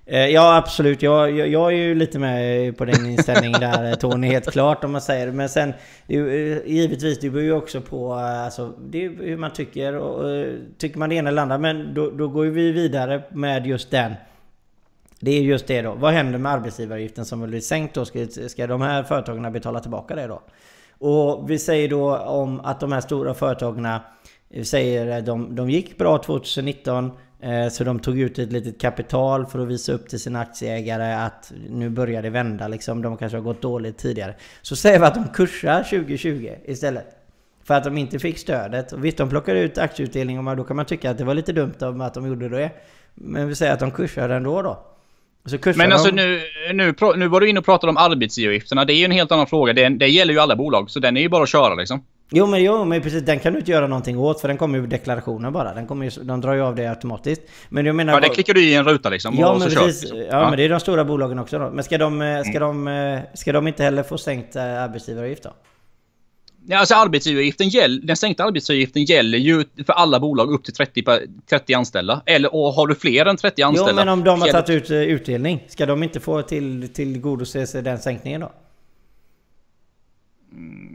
Eh, ja absolut, jag, jag, jag, är ju lite med på den inställningen där eh, Tony, helt klart om man säger det. Men sen det, eh, givetvis, det beror ju också på alltså, det hur man tycker. Och, tycker man det ena eller andra, men då, då går vi vidare med just den. Det är just det då. Vad händer med arbetsgivaravgiften som blir sänkt då? Ska, ska de här företagen betala tillbaka det då? Och vi säger då om att de här stora företagen säger de, de gick bra 2019 så de tog ut ett litet kapital för att visa upp till sina aktieägare att nu börjar det vända liksom. De kanske har gått dåligt tidigare. Så säger vi att de kursar 2020 istället. För att de inte fick stödet. Och visst, de plockar ut aktieutdelning och då kan man tycka att det var lite dumt om att de gjorde det. Men vi säger att de kursar ändå då. Men alltså de... nu, nu, nu var du inne och pratade om arbetsgivaravgifterna. Det är ju en helt annan fråga. Det, det gäller ju alla bolag. Så den är ju bara att köra liksom. Jo men, jo men precis, den kan du inte göra någonting åt för den kommer ju deklarationen bara. Den kommer ju, de drar ju av det automatiskt. Men jag menar... Ja, det klickar du i en ruta liksom. Ja, men precis. Liksom. ja, ja, men det är de stora bolagen också då. Men ska de, eh, ska, mm. de, eh, ska de inte heller få sänkt eh, arbetsgivaravgift då? Ja, alltså arbetsgivaravgiften gäller, den sänkta arbetsgivaravgiften gäller ju för alla bolag upp till 30, 30 anställda. Eller och har du fler än 30 anställda? Jo, men om de har tagit ut utdelning, ska de inte få till, tillgodose sig den sänkningen då?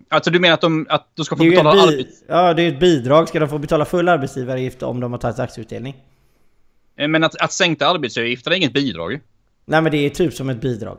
Alltså du menar att de, att de ska få betala arbets... Ja, det är ett bidrag. Ska de få betala full arbetsgivaravgift om de har tagit aktieutdelning? Eh, men att, att sänkta arbetsgivaravgifter är inget bidrag Nej men det är typ som ett bidrag.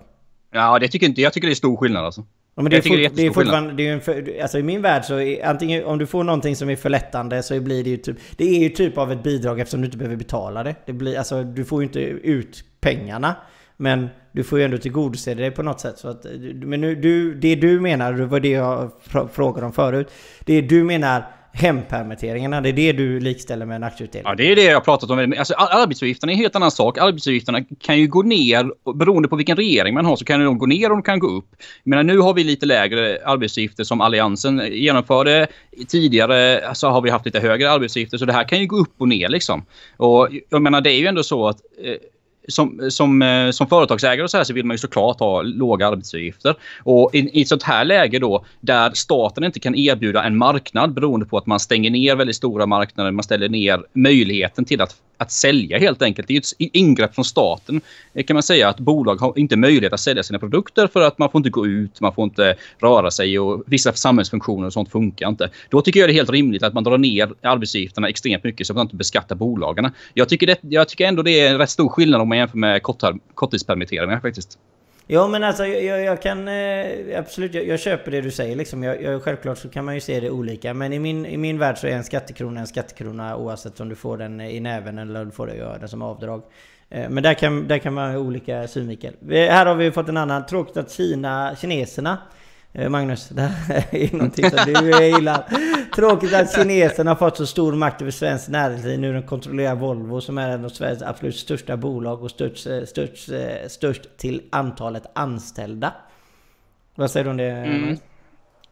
Ja, det tycker inte jag. tycker det är stor skillnad alltså. Ja, men det, är det är fort, det är fortfarande, det är en för, alltså i min värld så är, antingen om du får någonting som är förlättande så blir det ju typ, det är ju typ av ett bidrag eftersom du inte behöver betala det. det blir, alltså du får ju inte ut pengarna. Men du får ju ändå tillgodose dig på något sätt. Så att, men nu, du, det du menar, det var det jag frågade om förut. Det du menar hempermitteringarna, det är det du likställer med en aktieutdelning? Ja, det är det jag har pratat om. Alltså, ar- är en helt annan sak. Arbetsgivaravgifterna kan ju gå ner, beroende på vilken regering man har, så kan de gå ner och de kan gå upp. Jag menar, nu har vi lite lägre arbetsgivaravgifter som Alliansen genomförde. Tidigare så har vi haft lite högre arbetsgivaravgifter, så det här kan ju gå upp och ner liksom. Och jag menar, det är ju ändå så att eh, som, som, eh, som företagsägare och så, här så vill man ju såklart ha låga arbetsgivaravgifter. Och i, i ett sånt här läge då där staten inte kan erbjuda en marknad beroende på att man stänger ner väldigt stora marknader. Man ställer ner möjligheten till att, att sälja helt enkelt. Det är ett ingrepp från staten eh, kan man säga att bolag har inte möjlighet att sälja sina produkter för att man får inte gå ut, man får inte röra sig och vissa samhällsfunktioner och sånt funkar inte. Då tycker jag det är helt rimligt att man drar ner arbetsgivarna extremt mycket så att man inte beskattar bolagen. Jag tycker, det, jag tycker ändå det är en rätt stor skillnad om man jämför med kortar, korttidspermitteringar faktiskt. Ja men alltså jag, jag kan eh, absolut, jag, jag, köper det du säger liksom. Jag, jag, självklart så kan man ju se det olika. Men i min, i min värld så är en skattekrona en skattekrona oavsett om du får den i näven eller om du får det göra den som avdrag. Eh, men där kan, där kan man ha olika synvinkel. Eh, här har vi fått en annan. Tråkigt att Kina, kineserna Magnus, det här är någonting som du gillar. Tråkigt att kineserna har fått så stor makt över svenskt näringsliv nu de kontrollerar Volvo som är en av Sveriges absolut största bolag och störst, eh, störst, eh, störst till antalet anställda. Vad säger du om det? Mm.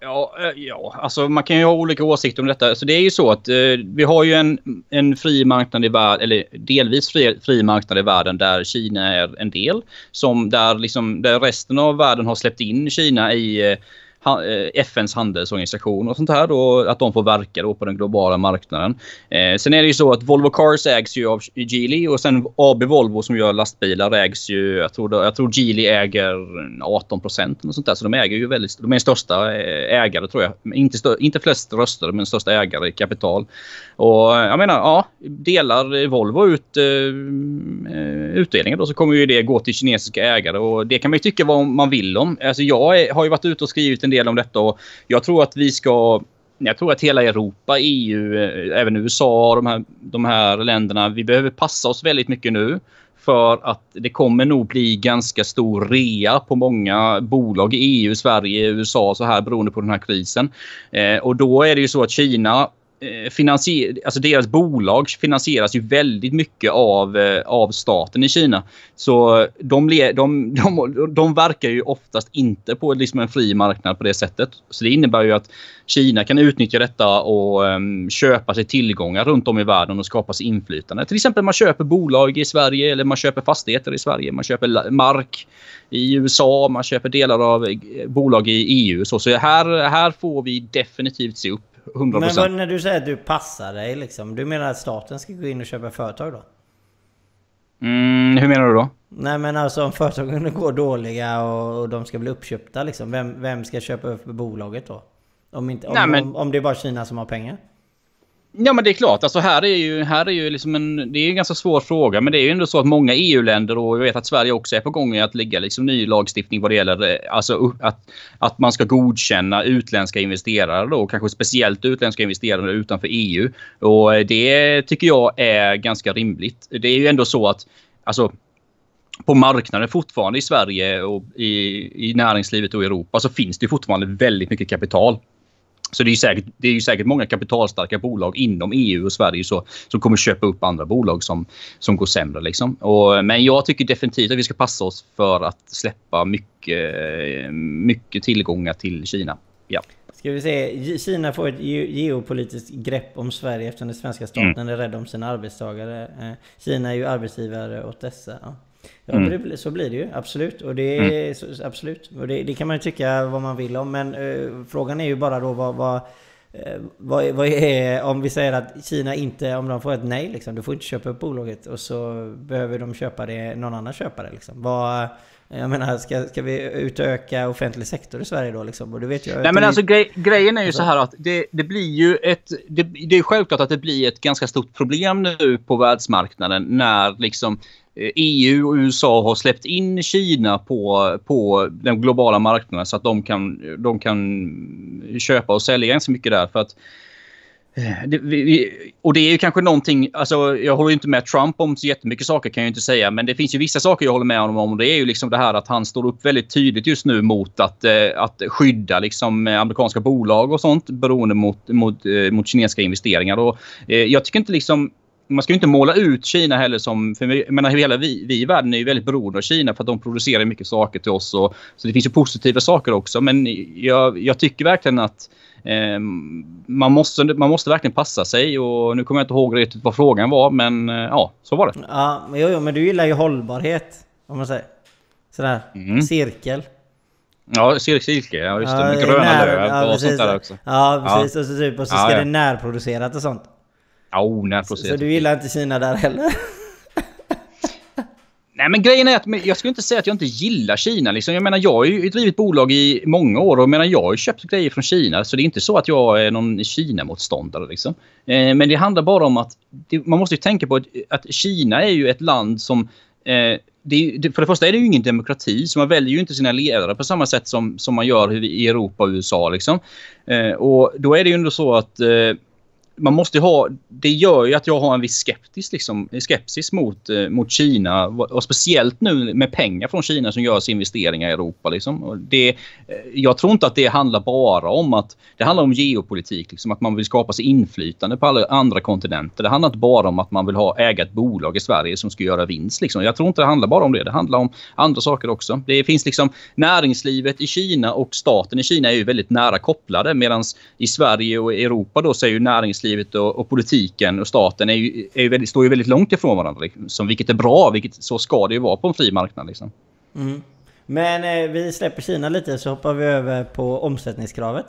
Ja, eh, ja, alltså man kan ju ha olika åsikter om detta. Så det är ju så att eh, vi har ju en, en fri marknad i världen, eller delvis fri, fri marknad i världen där Kina är en del. Som där, liksom, där resten av världen har släppt in Kina i eh, Eh, FNs handelsorganisation och sånt här då, att de får verka då på den globala marknaden. Eh, sen är det ju så att Volvo Cars ägs ju av Geely och sen AB Volvo som gör lastbilar ägs ju, jag tror, jag tror Geely äger 18 procent och sånt där. Så de äger ju väldigt, de är största eh, ägare tror jag. Inte, stö, inte flest röster men största ägare i kapital. Och eh, jag menar, ja, delar Volvo ut eh, utdelningar då så kommer ju det gå till kinesiska ägare och det kan man ju tycka vad man vill om. Alltså jag är, har ju varit ute och skrivit en del del om detta och jag tror att vi ska jag tror att hela Europa, EU, eh, även USA, de här, de här länderna, vi behöver passa oss väldigt mycket nu. För att det kommer nog bli ganska stor rea på många bolag i EU, Sverige, USA så här beroende på den här krisen. Eh, och då är det ju så att Kina Eh, finansier, alltså deras bolag finansieras ju väldigt mycket av, eh, av staten i Kina. Så de, de, de, de verkar ju oftast inte på liksom en fri marknad på det sättet. Så det innebär ju att Kina kan utnyttja detta och um, köpa sig tillgångar runt om i världen och skapa sig inflytande. Till exempel man köper bolag i Sverige eller man köper fastigheter i Sverige. Man köper mark i USA, man köper delar av eh, bolag i EU. Så, så här, här får vi definitivt se upp 100%. Men vad, när du säger att du passar dig liksom. Du menar att staten ska gå in och köpa företag då? Mm, hur menar du då? Nej men alltså om företagen går dåliga och, och de ska bli uppköpta liksom. Vem, vem ska köpa upp bolaget då? Om, inte, om, Nej, men... om, om det är bara Kina som har pengar? Ja men det är klart, alltså här är ju, här är ju liksom en, det är en ganska svår fråga men det är ju ändå så att många EU-länder och jag vet att Sverige också är på gång i att lägga liksom ny lagstiftning vad det gäller eh, alltså att, att man ska godkänna utländska investerare då, kanske speciellt utländska investerare utanför EU. Och eh, det tycker jag är ganska rimligt. Det är ju ändå så att alltså på marknaden fortfarande i Sverige och i, i näringslivet och i Europa så finns det fortfarande väldigt mycket kapital. Så det är, säkert, det är ju säkert många kapitalstarka bolag inom EU och Sverige så, som kommer köpa upp andra bolag som, som går sämre. Liksom. Och, men jag tycker definitivt att vi ska passa oss för att släppa mycket, mycket tillgångar till Kina. Ja. Ska vi se, Kina får ett geopolitiskt grepp om Sverige eftersom den svenska staten mm. är rädd om sina arbetstagare. Eh, Kina är ju arbetsgivare åt dessa. Ja. Mm. det, så blir det ju. Absolut. Och det, mm. så, absolut. Och det, det, kan man ju tycka vad man vill om. Men uh, frågan är ju bara då vad... vad uh, vad, vad är, om vi säger att Kina inte, om de får ett nej liksom, du får inte köpa upp bolaget och så behöver de köpa det, någon annan köpare liksom. Vad, Jag menar, ska, ska vi utöka offentlig sektor i Sverige då liksom? Och du vet ju, Nej men alltså grej, grejen är ju så här att det, det blir ju ett... Det, det är självklart att det blir ett ganska stort problem nu på världsmarknaden när liksom EU och USA har släppt in Kina på, på den globala marknaden så att de kan, de kan köpa och sälja ganska mycket där. För att Eh, Eh, det, vi, och det är ju kanske någonting, alltså jag håller inte med Trump om så jättemycket saker kan jag inte säga. Men det finns ju vissa saker jag håller med honom om. Det är ju liksom det här att han står upp väldigt tydligt just nu mot att, eh, att skydda liksom eh, amerikanska bolag och sånt beroende mot, mot, eh, mot kinesiska investeringar. Och, eh, jag tycker inte liksom man ska inte måla ut Kina heller som... För jag menar, hela vi, vi i världen är ju väldigt beroende av Kina för att de producerar mycket saker till oss. Och, så det finns ju positiva saker också. Men jag, jag tycker verkligen att eh, man, måste, man måste verkligen passa sig. Och nu kommer jag inte ihåg riktigt vad frågan var. Men eh, ja, så var det. Ja, men, jo, jo, men du gillar ju hållbarhet. Om man säger. Sådär. Mm. Cirkel. Ja, cirkel. Ja, just det. Ja, med gröna när, löv ja, och precis. sånt där också. Ja, precis. Ja. Och så, typ, och så ska det närproducerat och sånt. Ja, närproducerat. Så, så du gillar inte Kina där heller? Nej men grejen är att jag skulle inte säga att jag inte gillar Kina. Liksom. Jag menar jag har ju drivit bolag i många år och menar, jag har ju köpt grejer från Kina. Så det är inte så att jag är någon Kina-motståndare. Liksom. Eh, men det handlar bara om att det, man måste ju tänka på att, att, Kina är ju ett land som eh, det, för det första är det ju ingen demokrati så man väljer ju inte sina ledare på samma sätt som, som man gör i Europa och USA. Liksom. Eh, och då är det ju ändå så att eh, man måste ha, det gör ju att jag har en viss skeptis, liksom, skepsis mot, eh, mot Kina. Och speciellt nu med pengar från Kina som görs investeringar i Europa. Liksom. Och det, eh, jag tror inte att det handlar bara om att det handlar om geopolitik. Liksom, att man vill skapa sig inflytande på alla andra kontinenter. Det handlar inte bara om att man vill ha äga ett bolag i Sverige som ska göra vinst. Liksom. Jag tror inte det handlar bara om det. Det handlar om andra saker också. Det finns liksom näringslivet i Kina och staten i Kina är ju väldigt nära kopplade. Medan i Sverige och Europa då så är ju näringslivet näringslivet och, och, politiken och staten är ju, är ju väldigt, står ju väldigt långt ifrån varandra. Liksom, vilket är bra, vilket så ska det ju vara på en fri marknad. Liksom. Mm. Men eh, vi släpper Kina lite så hoppar vi över på omsättningskravet.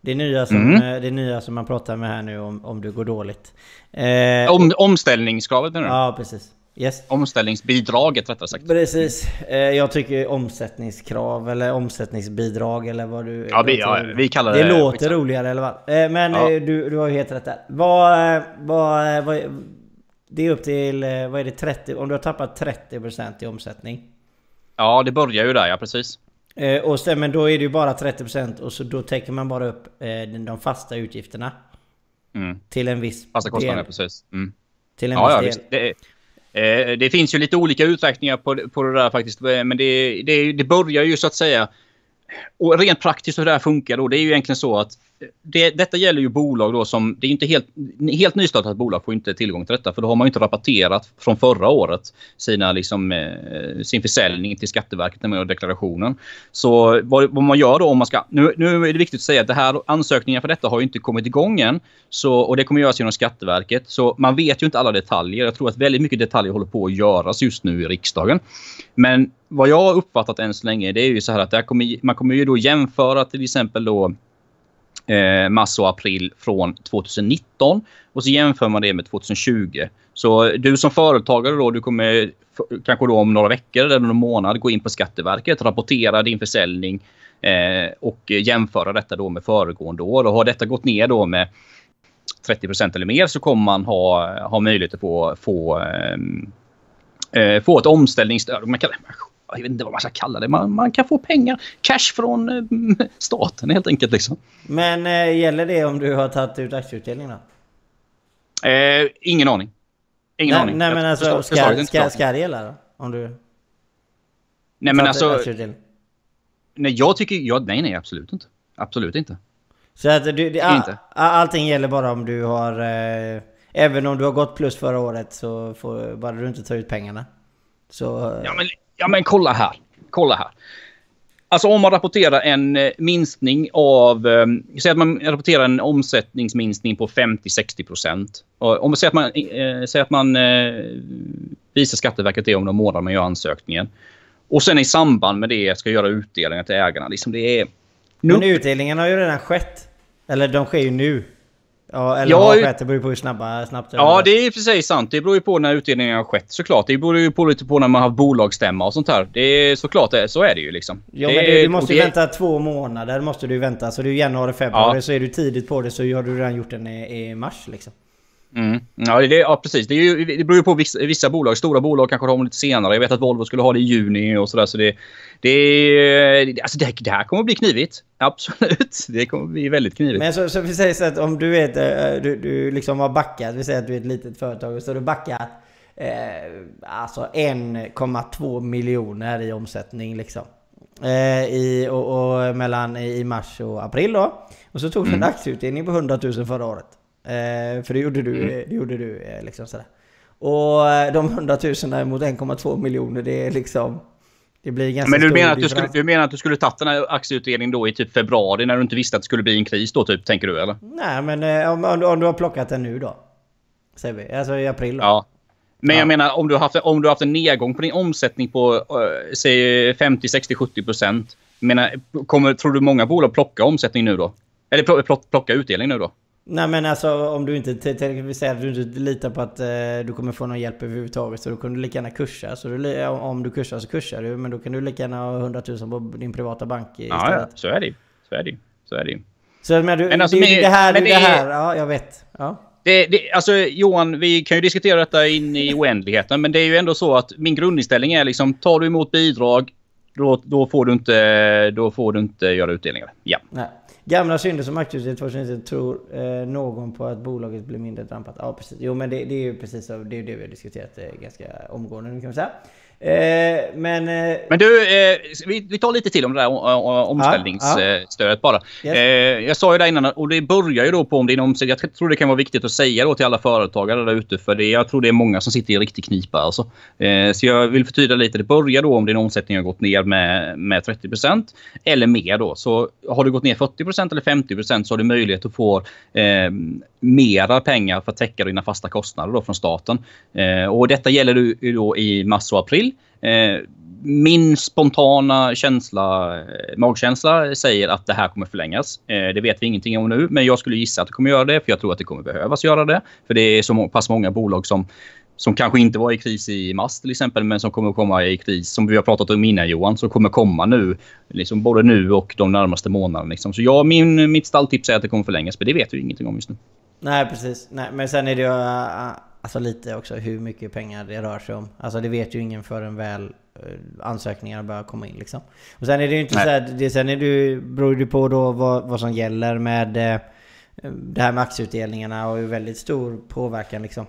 Det är nya som, mm. Eh, det är nya som man pratar med här nu om, om det går dåligt. Eh, om, omställningskravet menar du? Ja, precis. Yes. Omställningsbidraget rättare sagt. Precis. Eh, jag tycker omsättningskrav eller omsättningsbidrag eller vad du... Ja, vi, ja, vi kallar det... Det låter liksom. roligare eller vad? Eh, men ja. Eh, du, du har ju helt rätt där. Vad, vad, vad... Det är upp till, vad är det, 30? Om du har tappat 30% i omsättning? Ja, det börjar ju där, ja precis. Och sen, men då är det ju bara 30% och så då täcker man bara upp de fasta utgifterna. Mm. Till en viss Fasta kostnader, precis. Mm. Till en ja, viss ja, del. Visst. Eh, Eh, det finns ju lite olika uträkningar på, på det där faktiskt. Eh, men det, det, det börjar ju så att säga... Och rent praktiskt hur det här funkar då, det är ju egentligen så att det, detta gäller ju bolag då som, det är inte helt, helt nystartat bolag får inte tillgång till detta för då har man inte rapporterat från förra året sina, liksom, eh, sin försäljning till Skatteverket när man gör deklarationen. Så vad, vad, man gör då om man ska, nu, nu är det viktigt att säga att det här ansökningar för detta har ju inte kommit igång än så, och det kommer göras genom Skatteverket så man vet ju inte alla detaljer. Jag tror att väldigt mycket detaljer håller på att göras just nu i riksdagen. Men vad jag har uppfattat än så länge det är ju så här att kommer, man kommer ju då jämföra till exempel då eh, mars och april från 2019 och så jämför man det med 2020. Så du som företagare då, du kommer kanske då om några veckor eller någon månad gå in på Skatteverket, rapportera din försäljning eh, och jämföra detta då med föregående år. Och har detta gått ner då med 30% eller mer så kommer man ha, ha möjlighet att få, få, ehm, eh få ett omställningsstöd. Man kan, jag vet inte vad man ska kalla det. Man, man kan få pengar, cash från eh, staten helt enkelt. Liksom. Men eh, gäller det om du har tagit ut aktieutdelning då? Eh, ingen aning. Ingen nej, aning. Nej men alltså, förstår, ska, förstår ska, ska det gälla då? Om du... Nej men alltså... Nej jag tycker... Ja, nej nej absolut inte. Absolut inte. Så att du, det, all, inte. allting gäller bara om du har... Eh, även om du har gått plus förra året så får bara du inte tar ut pengarna. Så... Ja men Ja men kolla här. Kolla här. Alltså om man rapporterar en eh, minskning av... Eh, säg att man rapporterar en omsättningsminskning på 50-60 procent. Om man säger att man, eh, säger att man eh, visar Skatteverket det om några månader man gör ansökningen. Och sen i samband med det ska göra utdelningar till ägarna. Liksom det är... Men utdelningen har ju redan skett. Eller de sker ju nu. Ja, eller Ja, har skett. Det beror ju på hur snabba, snabbt Ja, det är sig sant. Det beror ju på när utdelningen har skett såklart. Det beror ju på lite på när man har haft bolagsstämma och sånt här. Det är såklart, det, så är det ju liksom. Ja det, men du, du måste ju det- vänta två månader måste du vänta. Så det är januari, februari. Ja. Så är du tidigt på det så har du redan gjort den i, i mars liksom. Mm. Ja, det, ja, precis. Det, är ju, det beror ju på vissa, vissa bolag. Stora bolag kanske har dem lite senare. Jag vet att Volvo skulle ha det i juni och sådär. Så det, det, är- alltså det, det här kommer att bli knivigt. Absolut. Det kommer att bli väldigt knivigt. Men så, så vi säger så att om du vet, eh, du, du liksom har backat. Vi säger att du är ett litet företag. Så har du backat eh, alltså 1,2 miljoner i omsättning liksom. Eh, i, och, och mellan i mars och april då. Och så tog du en aktieutdelning på 100 000 förra året. Eh, för det gjorde du, det gjorde du eh, liksom sådär. Och eh, de 100 000 mot 1,2 miljoner det är liksom... Det blir ganska Men du menar, att du, skulle, du menar att du skulle tagit den här aktieutdelningen då i typ februari när du inte visste att det skulle bli en kris då typ, tänker du eller? Nej men om, om, du, om du har plockat den nu då? Säger vi. Alltså i april då. Ja. Men Ja. jag menar om du har haft, om du har haft en nedgång på din omsättning på eh, säg 50, 60, 70 procent. Menar, kommer, tror du många bolag plocka omsättning nu då? Eller pl- pl- plocka utdelning nu då? Nej men alltså om du inte, till- till- att du inte litar på att eh, du kommer få någon hjälp överhuvudtaget så då kan du lika gärna kursa. Så du, om du kursar så kursar du men då kan du lika gärna ha 100 000 på din privata bank istället. Ja, ja, så är det. Så är det. Så är det. Så men du, Men alltså, det, men- det här, men det det är- här. Ja, jag vet. Ja. Det, det, alltså Johan, vi kan ju diskutera detta in i oändligheten. Men det är ju ändå så att min grundinställning är liksom, tar du emot bidrag, då, då, får, du inte, då får du inte göra utdelningar. Ja. Nej. Gamla synder som aktieutdelning 2019 tror eh, någon på att bolaget blir mindre trampat? Ja precis. Jo men det, det är ju precis så, det, är det vi har diskuterat eh, ganska omgående nu kan man säga. Eh, men... Eh, Men du, eh, vi, vi tar lite till om det där omställningsstödet bara. Yes. Eh, jag sa ju där innan, och det börjar ju då på om din omsättning. Jag tror det kan vara viktigt att säga då till alla företagare där ute. För det, jag tror det är många som sitter i riktig knipa. Alltså. Så jag vill förtydliga lite. Det börjar då om din omsättning har gått ner med, med 30% eller mer. då. Så har du gått ner 40% eller 50% så har du möjlighet att få mera pengar för att täcka dina fasta kostnader då från staten. Och detta gäller du då i mars och april. Eh, min spontana känsla, eh, magkänsla säger att det här kommer förlängas. Eh, det vet vi ingenting om nu, men jag skulle gissa att det kommer göra det. För jag tror att det kommer behövas göra det. För det är så pass många bolag som som kanske inte var i kris i mars till exempel, men som kommer komma i kris, som vi har pratat om innan Johan, som kommer komma nu. Liksom både nu och de närmaste månaderna. Liksom. Så ja, min, mitt stalltips är att det kommer förlängas, men det vet vi ingenting om just nu. Nej precis. Nej, men sen är det ju eh, alltså lite också hur mycket pengar det rör sig om. Alltså det vet ju ingen förrän väl äh, ansökningar börjar komma in liksom. Och sen är det ju inte Nej. så här, det, sen är det beror det på då vad, vad som gäller med äh, det här med aktieutdelningarna och ju väldigt stor påverkan liksom.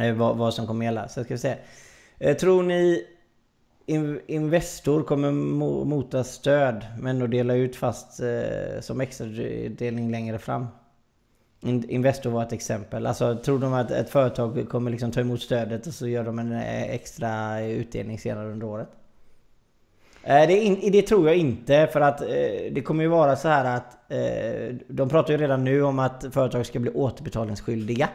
Eh, vad, vad som kommer gälla. Så ska vi se. Eh, tror ni in, Investor kommer mo, mota stöd men att dela ut fast eh, som extradelning längre fram? Investor var ett exempel. Alltså tror de att ett företag kommer liksom ta emot stödet och så gör de en eh, extra utdelning senare under året? Eh, det, in, det tror jag inte för att eh, det kommer ju vara så här att eh, de pratar ju redan nu om att företag ska bli återbetalningsskyldiga.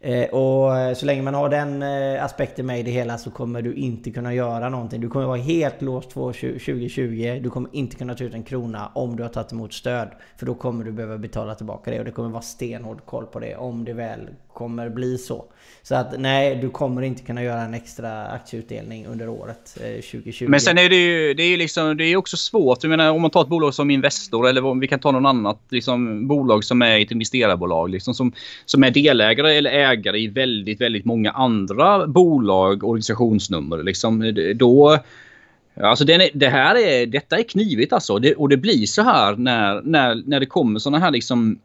Eh, och eh, så länge man har den eh, aspekten med i det hela så kommer du inte kunna göra någonting. Du kommer vara helt låst 2020. Du kommer inte kunna ta ut en krona om du har tagit emot stöd. För då kommer du behöva betala tillbaka det och det kommer vara stenhård koll på det om det väl kommer bli så. Så att nej, du kommer inte kunna göra en extra aktieutdelning under året eh, 2020. Men sen är det ju det är ju liksom, det är också svårt. Jag menar, om man tar ett bolag som Investor eller om vi kan ta någon annat liksom, bolag som är ett investerarbolag liksom, som, som är delägare eller ägare i väldigt, väldigt många andra bolag, organisationsnummer. Liksom, då, Alltså den är, det här är, detta är knivigt alltså. Det, och det blir så här när, när, när det kommer såna här liksom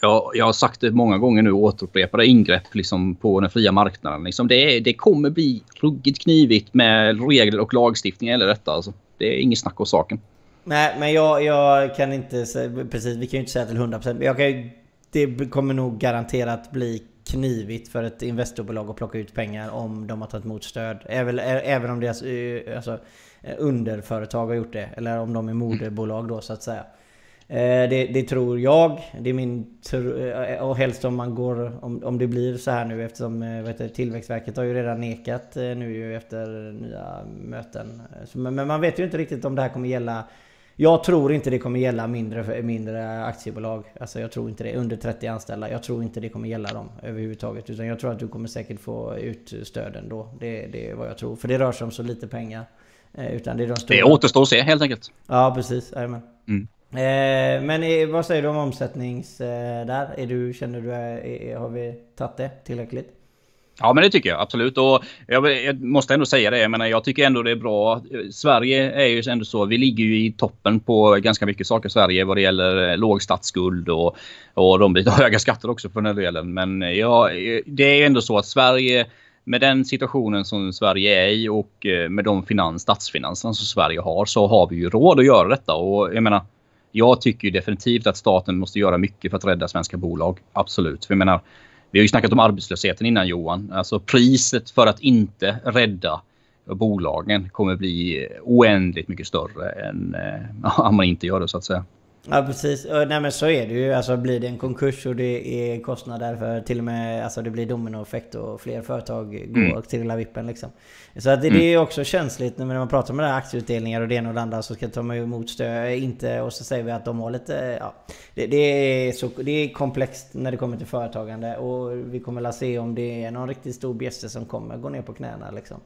jag, jag har sagt det många gånger nu och återupprepade ingrepp liksom på den fria marknaden. Liksom det, är- det kommer bli ruggigt knivigt med regler och lagstiftning eller detta. Alltså. Det är inget snack om saken. Nej, men jag, jag kan inte säga, precis, vi kan ju inte säga till 100% men jag kan det kommer nog garanterat bli knivigt för ett investerbolag att plocka ut pengar om de har tagit emot stöd. Även, även om deras alltså, underföretag har gjort det. Eller om de är moderbolag då så att säga. Eh, Det, det tror jag. Det är min eh, och helst om man går om, om det blir så här nu eftersom eh, vet Tillväxtverket har ju redan nekat nu ju efter nya möten. Men, men man vet ju inte riktigt om det här kommer gälla Jag tror inte det kommer gälla mindre, mindre aktiebolag. Alltså jag tror inte det. Under 30 anställda. Jag tror inte det kommer gälla dem överhuvudtaget. Utan jag tror att du kommer säkert få ut stöd ändå. Det, det är vad jag tror. För det rör sig om så lite pengar. Utan det är de stora. Det återstår att se helt enkelt. Ja precis, Jajamän. Mm. Eh, men vad säger du om omsättnings eh, där? Är du, känner du, eh, är, har vi tagit det tillräckligt? Ja, men det tycker jag absolut. Och jag, jag, måste ändå säga det. Jag menar, jag tycker ändå det är bra. Sverige är ju ändå så. Vi ligger ju i toppen på ganska mycket saker i Sverige vad det gäller eh, låg statsskuld och, och de bitar höga skatter också för den delen. Men ja, det är ju ändå så att Sverige med den situationen som Sverige är i och eh, med de finans, statsfinanserna som Sverige har så har vi ju råd att göra detta. Och jag menar, jag tycker definitivt att staten måste göra mycket för att rädda svenska bolag. Absolut. För jag menar, vi har ju snackat om arbetslösheten innan Johan. Alltså priset för att inte rädda bolagen kommer bli oändligt mycket större än eh, om man inte gör det så att säga. Ja precis. Nej men så är det ju. Alltså blir det en konkurs och det är kostnader för till och med alltså det blir dominoeffekt och fler företag går mm. till vippen liksom. Så att det, mm. det är också känsligt när man pratar det här aktieutdelningar och det ena och det andra så ska ta emot stöd. Inte och så säger vi att de har lite... Ja, det, det, är så, det är komplext när det kommer till företagande och vi kommer att se om det är någon riktigt stor bjässe som kommer gå ner på knäna liksom.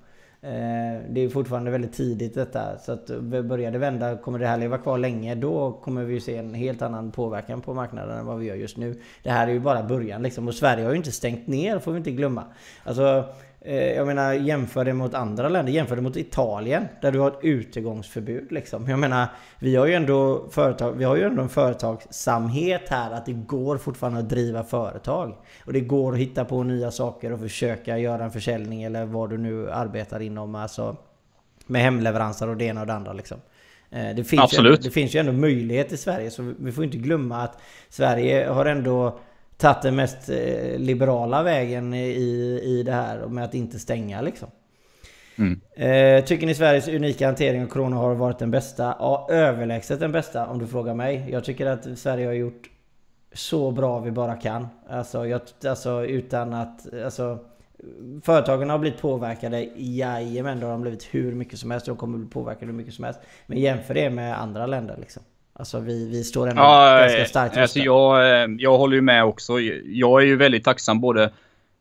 Eh, det är fortfarande väldigt tidigt detta. Så att börjar det vända, kommer det här leva kvar länge, då kommer vi se en helt annan påverkan på marknaden än vad vi gör just nu. Det här är ju bara början liksom. Och Sverige har ju inte stängt ner, får vi inte glömma. Alltså, jag menar jämför det mot andra länder. Jämför det mot Italien där du har ett utegångsförbud liksom. Jag menar vi har ju ändå, företag, vi har ju ändå en företagsamhet här att det går fortfarande att driva företag. Och det går att hitta på nya saker och försöka göra en försäljning eller vad du nu arbetar inom. Alltså med hemleveranser och det ena och det andra liksom. Eh, det finns, Absolut. Ju, det finns ju ändå möjlighet i Sverige så vi får inte glömma att Sverige har ändå tagit den mest eh, liberala vägen i, i det här med att inte stänga liksom. Mm. Eh, tycker ni Sveriges unika hantering av Corona har varit den bästa? Ja, överlägset den bästa om du frågar mig. Jag tycker att Sverige har gjort så bra vi bara kan. Alltså, jag, alltså utan att... Alltså, företagen har blivit påverkade. Jajamän, det har de blivit hur mycket som helst. De kommer bli påverkade hur mycket som helst. Men jämför det med andra länder liksom. Alltså vi, vi står ändå ja, ganska starkt alltså jag, eh, jag håller ju med också. Jag är ju väldigt tacksam både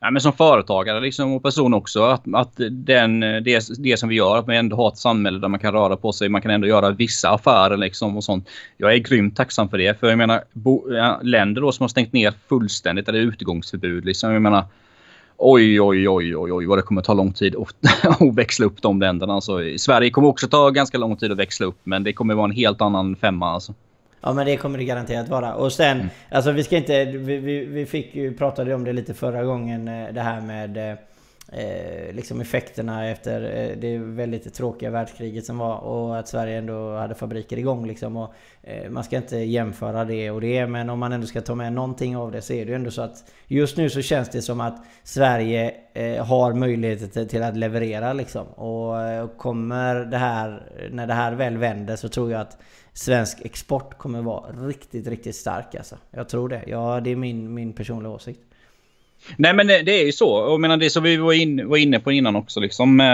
ja, men som företagare liksom, och person också. Att, att den, det, det som vi gör, att man ändå har ett samhälle där man kan röra på sig. Man kan ändå göra vissa affärer liksom och sånt. Jag är grymt tacksam för det. För jag menar, bo, ja, länder då som har stängt ner fullständigt, eller utegångsförbud liksom. Jag menar, oj, oj, oj, oj, oj vad det kommer ta lång tid att, växla upp de länderna. Alltså, Sverige kommer också ta ganska lång tid att växla upp, men det kommer vara en helt annan femma. Alltså. Ja men det kommer det garanterat vara. Och sen, mm. alltså vi ska inte... Vi, vi, vi fick ju, pratade om det lite förra gången, eh, det här med... Eh, liksom effekterna efter eh, det väldigt tråkiga världskriget som var och att Sverige ändå hade fabriker igång liksom. Och, eh, man ska inte jämföra det och det men om man ändå ska ta med någonting av det så är det ju ändå så att just nu så känns det som att Sverige eh, har möjligheter till att leverera liksom. Och, och kommer det här, när det här väl vänder så tror jag att svensk export kommer vara riktigt, riktigt stark alltså. Jag tror det. Ja, det är min, min personliga åsikt. Nej men det, är ju så. Jag menar det som vi var, in, var inne på innan också. Liksom, eh,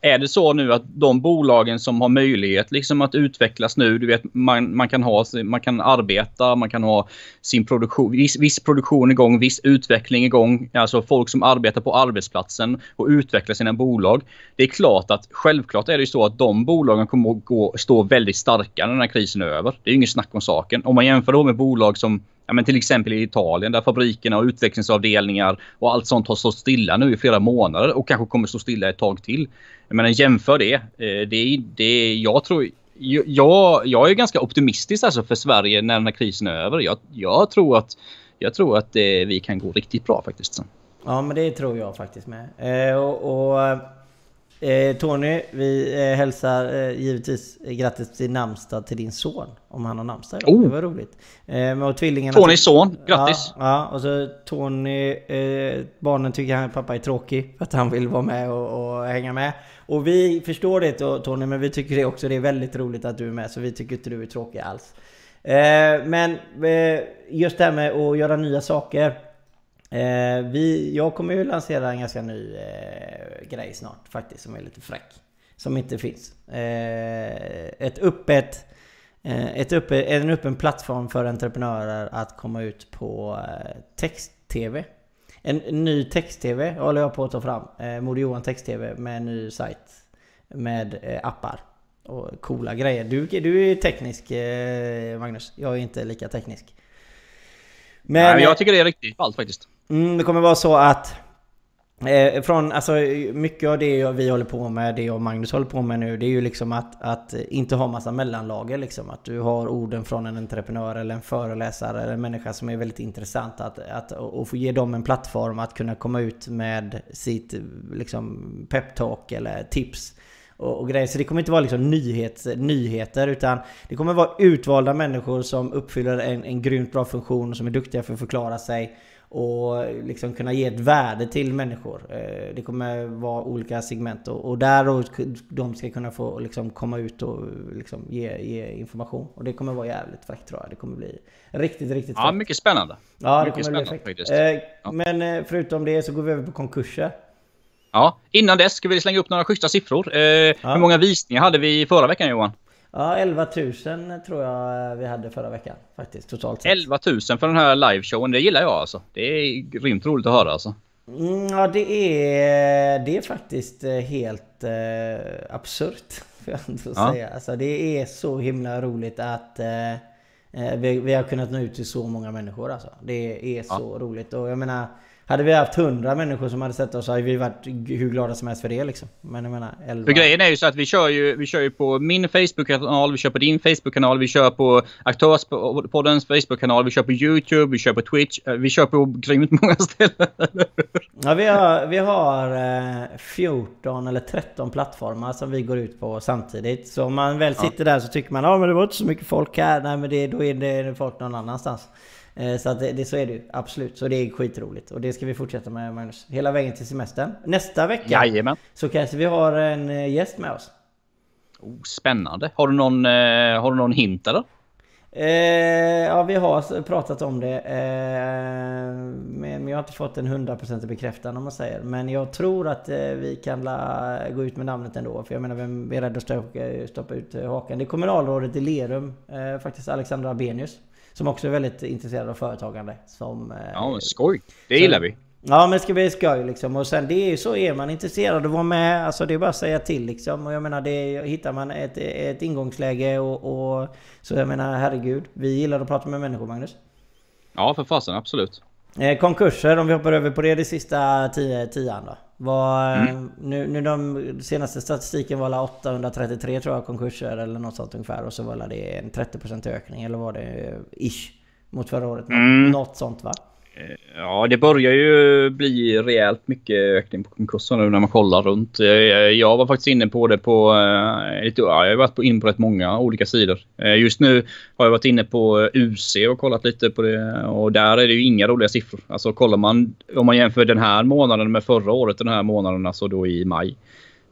är det så nu att de bolagen som har möjlighet liksom, att utvecklas nu. Du vet man, man, kan ha, man kan arbeta, man kan ha sin produktion, viss, viss produktion igång, viss utveckling igång. Alltså folk som arbetar på arbetsplatsen och utvecklar sina bolag. Det är klart att självklart är det ju så att de bolagen kommer att gå, stå väldigt starka när den här krisen är över. Det är ju inget snack om saken. Om man jämför då med bolag som ja, men till exempel i Italien där fabrikerna och utvecklingsavdelningar och allt sånt har stått stilla nu i flera månader och kanske kommer stå stilla ett tag till. Jag menar jämför det. Eh, det, det jag tror jag, jag är ganska optimistisk alltså för Sverige när den här krisen är över. Jag, jag tror att, jag tror att eh, vi kan gå riktigt bra faktiskt. Ja men det tror jag faktiskt med. Eh, och, och eh, Eh, Tony, vi eh, hälsar eh, givetvis grattis till namnsdag till din son. Om han har namnsdag oh. Det var roligt. Eh, och tvillingarna... Tonys son, grattis! Ja, ja, och så Tony, eh, barnen tycker att pappa är tråkig. För att han vill vara med och, och hänga med. Och vi förstår det Tony, men vi tycker det också. Det är väldigt roligt att du är med. Så vi tycker inte du är tråkig alls. Eh, men eh, just det här med att göra nya saker. Eh, vi, jag kommer ju lansera en ganska ny eh, grej snart faktiskt som är lite fräck. Som inte finns. Eh, ett öppet eh, ett uppe, en öppen plattform för entreprenörer att komma ut på eh, text-tv. En ny text-tv håller jag på att ta fram. Eh, Moder Johan text-tv med en ny sajt. Med eh, appar. Och coola grejer. Du, du är teknisk Magnus. Jag är inte lika teknisk. Men, Nej, men jag tycker det är riktigt ballt faktiskt. Mm, det kommer vara så att Eh, från, alltså, mycket av det vi håller på med, det jag och Magnus håller på med nu, det är ju liksom att, att inte ha massa mellanlager liksom. Att du har orden från en entreprenör eller en föreläsare eller en människa som är väldigt intressant. Att, att, och få ge dem en plattform att kunna komma ut med sitt liksom, peptalk eller tips. Och, grejer. Så det kommer inte vara liksom nyhet, nyheter utan det kommer vara utvalda människor som uppfyller en, en grymt bra funktion och som är duktiga för att förklara sig och liksom kunna ge ett värde till människor. Eh, det kommer vara olika segment och, där och de ska kunna få liksom komma ut och liksom ge, ge information. Och det kommer vara jävligt fräckt tror jag. Det kommer bli riktigt, riktigt fräckt. Ja, mycket spännande. Ja, mycket spännande, fräckt. Eh, ja. Men eh, förutom det så går vi över på konkurser. Ja, innan dess ska vi slänga upp några schyssta siffror. ja. Hur många visningar hade vi förra veckan Johan? Ja, 11 000 tror jag vi hade förra veckan faktiskt totalt sett. 11 000 för den här liveshowen, det gillar jag alltså. Det är grymt roligt att höra alltså. Mm, ja, det är, det är faktiskt eh, helt eh, absurt. Får jag ändå ja. säga. Alltså, det är så himla roligt att eh, eh vi, vi, har kunnat nå ut till så många människor alltså. Det är så ja. roligt. Och jag menar hade vi haft hundra människor som hade sett oss så hade vi varit hur glada som helst för det liksom. Men jag menar 11. För grejen är ju så att vi kör ju, vi kör ju på min Facebook-kanal, vi kör på din Facebook-kanal, vi kör på Aktörspoddens Facebook-kanal, vi kör på YouTube, vi kör på Twitch, eh, vi kör på grymt många ställen. ja, vi har, vi har eh, 14 eller 13 plattformar som vi går ut på samtidigt. Så om man väl sitter ja. där så tycker man ja men det var inte så mycket folk här. Nej men det, då är det folk någon annanstans. Eh, så att det, så är det ju, absolut. Så det är skitroligt. Och det ska vi fortsätta med Magnus. Hela vägen till semestern. Nästa vecka Jajamän. så kanske vi har en eh, gäst med oss. Oh, spännande. Har du någon, eh, har du någon hint eller? Eh, ja, vi har pratat om det. Eh, men jag har inte fått en hundraprocentig bekräftan om man säger. Men jag tror att eh, vi kan la, gå ut med namnet ändå. För jag menar, vem är rädd att stoppa, stoppa ut hakan? Det är kommunalrådet i Lerum, faktiskt Alexandra Abenius. Som också är väldigt intresserad av företagande. Som, eh, ja, skoj! Det gillar vi. Ja men det ska bli skoj liksom. Och sen det är ju så, är man intresserad av att vara med, alltså det är bara att säga till liksom. Och jag menar, det hittar man ett, ett ingångsläge och, och Så jag menar, herregud. Vi gillar att prata med människor, Magnus. Ja, för fasen, absolut. Eh, konkurser, om vi hoppar över på det, det sista tio, tian då. Var, mm. nu, nu de senaste statistiken var 833 tror jag konkurser eller något sånt ungefär. Och så var det en 30% ökning eller var det ish mot förra året. Mm. Något sånt va? Eh, ja, det börjar ju bli rejält mycket ökning på konkurser nu när man kollar runt. Eh, jag var faktiskt inne på det på... Eh, lite, ja, jag har varit inne på rätt många olika sidor. Just nu har jag varit inne på UC och kollat lite på det och där är det ju inga roliga siffror. Alltså kollar man om man jämför den här månaden med förra året den här månaden, alltså då i maj.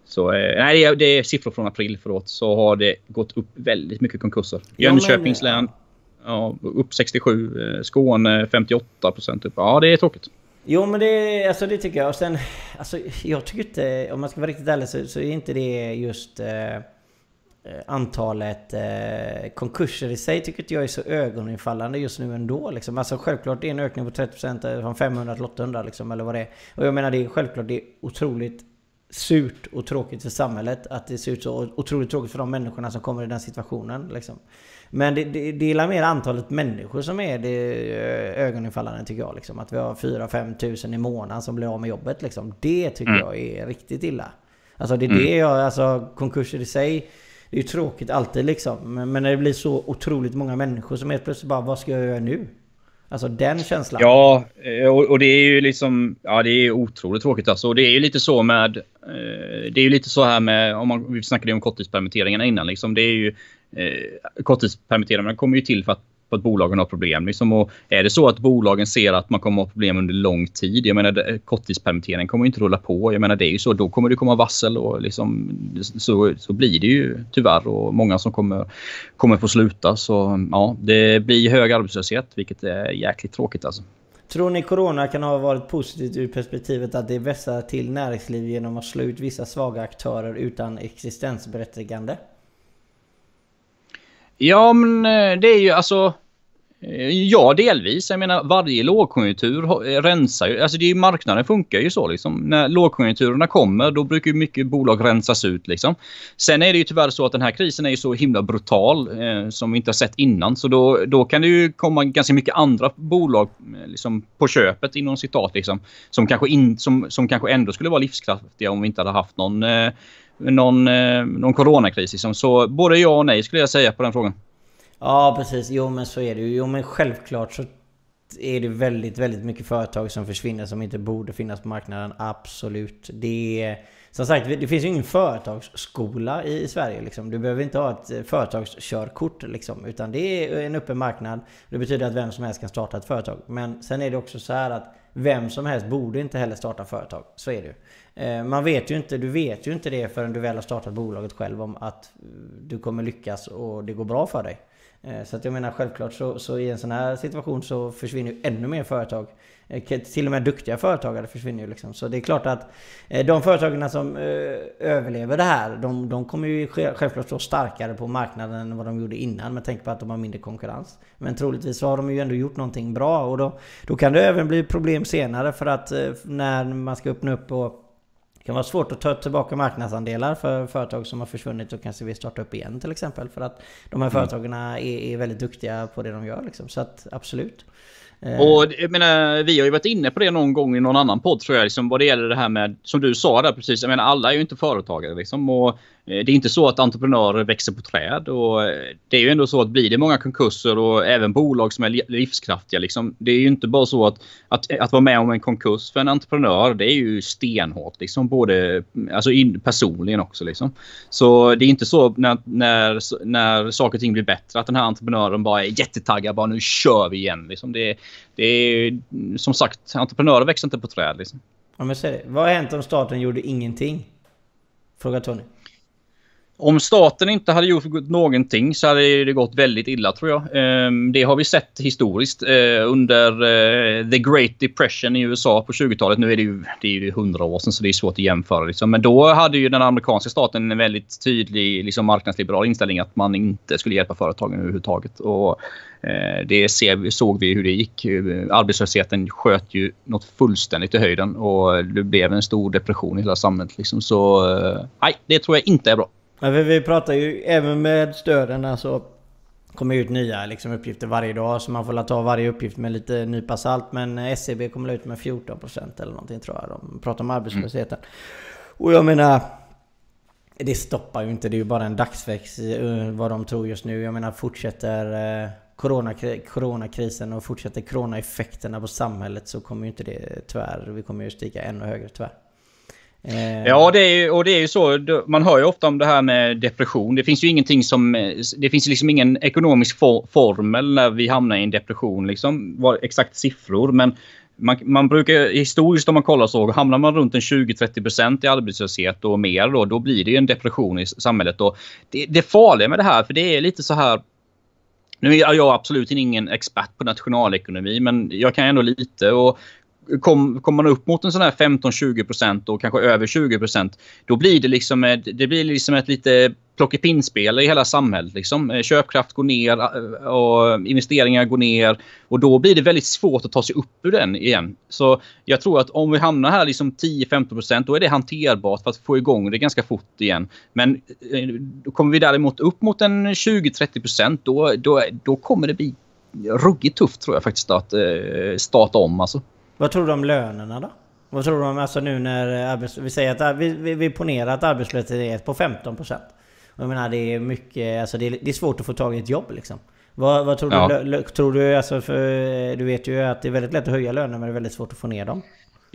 Så nej, det är, det är siffror från april förlåt. Så har det gått upp väldigt mycket konkurser. Jönköpings län ja, upp 67. Eh, Skåne 58 procent upp. Ja, det är tråkigt. Jo men det, alltså det tycker jag. Och sen, alltså, jag tycker inte, om man ska vara riktigt ärlig så, så är inte det just eh, eh antalet eh, konkurser i sig tycker inte jag är så ögoninfallande just nu ändå. Liksom. Alltså självklart det är en ökning på 30% eh, från 500 till 800 liksom, eller vad det är. Och jag menar det är självklart det är otroligt surt och tråkigt för samhället att det ser ut så. Otroligt tråkigt för de människorna som kommer i den situationen. Liksom. Men det, det, det är mer antalet människor som är det eh, ögoninfallande tycker jag. Liksom. Att vi har 4-5 tusen i månaden som blir av med jobbet. Liksom. Det tycker mm. jag är riktigt illa. Alltså det är mm. det jag, alltså konkurser i sig. Det är ju tråkigt alltid liksom. Men, när det blir så otroligt många människor som helt plötsligt bara, vad ska jag göra nu? Alltså den känslan. Ja, eh, och, och, det är ju liksom... Ja, det är otroligt tråkigt alltså. Och det är ju lite så med... Eh, det är ju lite så här med... Om man, vi snackade ju om korttidspermitteringarna innan. Liksom, det är ju eh, korttidspermitteringarna kommer ju till för att, för att bolagen har problem. Liksom, och är det så att bolagen ser att man kommer att ha problem under lång tid. Jag menar eh, korttidspermitteringen kommer ju inte rulla på. Jag menar det är ju så. Då kommer det komma varsel och liksom, så, så blir det ju tyvärr. Och många som kommer, kommer få sluta. Så ja, det blir hög arbetslöshet vilket är jäkligt tråkigt alltså. Tror ni Corona kan ha varit positivt ur perspektivet att det vässar till näringsliv genom att slå ut vissa svaga aktörer utan existensberättigande? Ja, men eh, det är ju alltså... Eh, ja, delvis. Jag menar, varje lågkonjunktur eh, rensar ju. Alltså det är, marknaden funkar ju så liksom. När lågkonjunkturerna kommer, då brukar ju mycket bolag rensas ut liksom. Sen är det ju tyvärr så att den här krisen är ju så himla brutal eh, som vi inte har sett innan. Så då, då kan det ju komma ganska mycket andra bolag liksom, på köpet inom citat liksom. Som kanske, in, som, som kanske ändå skulle vara livskraftiga om vi inte hade haft någon, eh, någon, eh, någon coronakris. Liksom. Så både ja och nej skulle jag säga på den frågan. Ja precis, jo men så är det ju. Jo men självklart så är det väldigt, väldigt mycket företag som försvinner som inte borde finnas på marknaden. Absolut. Det är... Som sagt, det finns ju ingen företagsskola i Sverige liksom. Du behöver inte ha ett företagskörkort liksom. Utan det är en öppen marknad. Det betyder att vem som helst kan starta ett företag. Men sen är det också så här att vem som helst borde inte heller starta företag. Så är det ju. Eh, man vet ju inte, du vet ju inte det förrän du väl har startat bolaget själv om att eh, du kommer lyckas och det går bra för dig. Eh, så att jag menar självklart så, så i en sån här situation så försvinner ju ännu mer företag. Till och med duktiga företagare försvinner ju liksom. Så det är klart att de företagen som överlever det här, de, de kommer ju självklart stå starkare på marknaden än vad de gjorde innan med tanke på att de har mindre konkurrens. Men troligtvis så har de ju ändå gjort någonting bra och då, då kan det även bli problem senare för att när man ska öppna upp och det kan vara svårt att ta tillbaka marknadsandelar för företag som har försvunnit och kanske vill starta upp igen till exempel. För att de här mm. företagen är, är väldigt duktiga på det de gör. Liksom. Så att absolut. Eh. Och jag menar, vi har ju varit inne på det någon gång i någon annan podd tror jag. Liksom, vad det gäller det här med, som du sa där precis. Jag menar alla är ju inte företagare liksom. Och Eh, det är inte så att entreprenörer växer på träd. Och eh, det är ju ändå så att blir det många konkurser och även bolag som är livskraftiga. Liksom, det är ju inte bara så att, att, att vara med om en konkurs för en entreprenör. Det är ju stenhårt. Liksom, både mm, alltså in, personligen också. Liksom. Så det är inte så när, när, när saker och ting blir bättre att den här entreprenören bara är jättetaggad. Bara nu kör vi igen. Liksom. Det, det är mm, som sagt, entreprenörer växer inte på träd. Liksom. Ja, men säg, vad har hänt om staten gjorde ingenting? Fråga Tony. Om staten inte hade gjort någonting så hade det gått väldigt illa tror jag. Ehm, det har vi sett historiskt eh, under eh, the Great Depression i USA på 20-talet. Nu är det ju, det är ju 100 år sedan så det är svårt att jämföra. Liksom. Men då hade ju den amerikanska staten en väldigt tydlig liksom, marknadsliberal inställning att man inte skulle hjälpa företagen överhuvudtaget. Och, eh, det ser, såg vi hur det gick. Arbetslösheten sköt ju något fullständigt i höjden och det blev en stor depression i hela samhället. Liksom. Så nej, det tror jag inte är bra. Men vi, vi pratar ju även med stöden alltså kommer ut nya liksom, uppgifter varje dag så man får ta varje uppgift med lite nypa salt. Men SCB e kommer ut med 14% eller någonting tror jag. De pratar om arbetslösheten. Mm. Och jag menar... Det stoppar ju inte, det är ju bara en dagsväxt eh, vad de tror just nu. Jag menar fortsätter eh, coronakrisen och fortsätter coronaeffekterna på samhället så kommer ju inte det tyvärr, vi kommer ju stiga ännu högre tyvärr. Eh. Ja, det är, och det är ju så. Man hör ju ofta om det här med depression. Det finns ju ingenting som... Det finns liksom ingen ekonomisk for, formel när vi hamnar i en depression. Liksom, exakt siffror. Men man, man, brukar historiskt om man kollar så, hamnar man runt en 20-30% i arbetslöshet och mer då, då blir det ju en depression i samhället. Och det, det farliga med det här, för det är lite så här... Nu är jag absolut ingen expert på nationalekonomi, men jag kan ändå lite. Och kommer kom man upp mot en sån här 15-20% och kanske över 20% då blir det liksom ett, det blir liksom ett lite plockepinnspel i hela samhället. Liksom. Eh, köpkraft går ner eh, och investeringar går ner och då blir det väldigt svårt att ta sig upp ur den igen. Så jag tror att om vi hamnar här liksom 10-15% då är det hanterbart för att få igång det ganska fort igen. Men eh, kommer vi däremot upp mot en 20-30% då, då, då kommer det bli ruggigt tufft tror jag faktiskt att starta om. Alltså. Vad tror du om lönerna då? Vad tror du om, alltså nu när arbets, vi säger att vi, vi, vi ponerar att arbetslösheten är på 15%. Jag menar det är mycket, alltså det är, det är svårt att få tag i ett jobb liksom. Vad, vad tror, ja. du, tror du, alltså för, du vet ju att det är väldigt lätt att höja löner men det är väldigt svårt att få ner dem.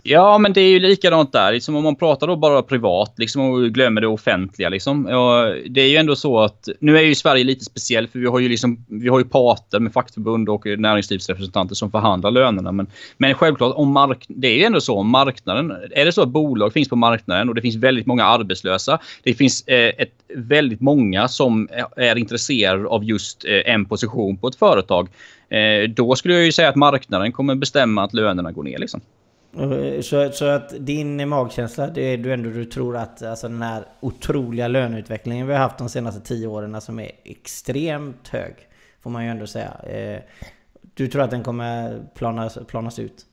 Ja, men det är ju likadant där. Liksom om man pratar då bara privat liksom, och glömmer det offentliga. Liksom. Ja, det är ju ändå så att... Nu är ju Sverige lite speciellt för vi har ju, liksom, vi har ju parter med fackförbund och näringslivsrepresentanter som förhandlar lönerna. Men, men självklart, om mark, det är ju ändå så om marknaden... Är det så att bolag finns på marknaden och det finns väldigt många arbetslösa. Det finns eh, ett, väldigt många som är intresserade av just eh, en position på ett företag. Eh, då skulle jag ju säga att marknaden kommer bestämma att lönerna går ner. Liksom. Eh, så, så att din magkänsla, det är du ändå du tror att alltså den här otroliga löneutvecklingen vi har haft de senaste tio åren alltså, som är extremt hög. Får man ju ändå säga. Eh, du tror att den kommer planas, planas ut?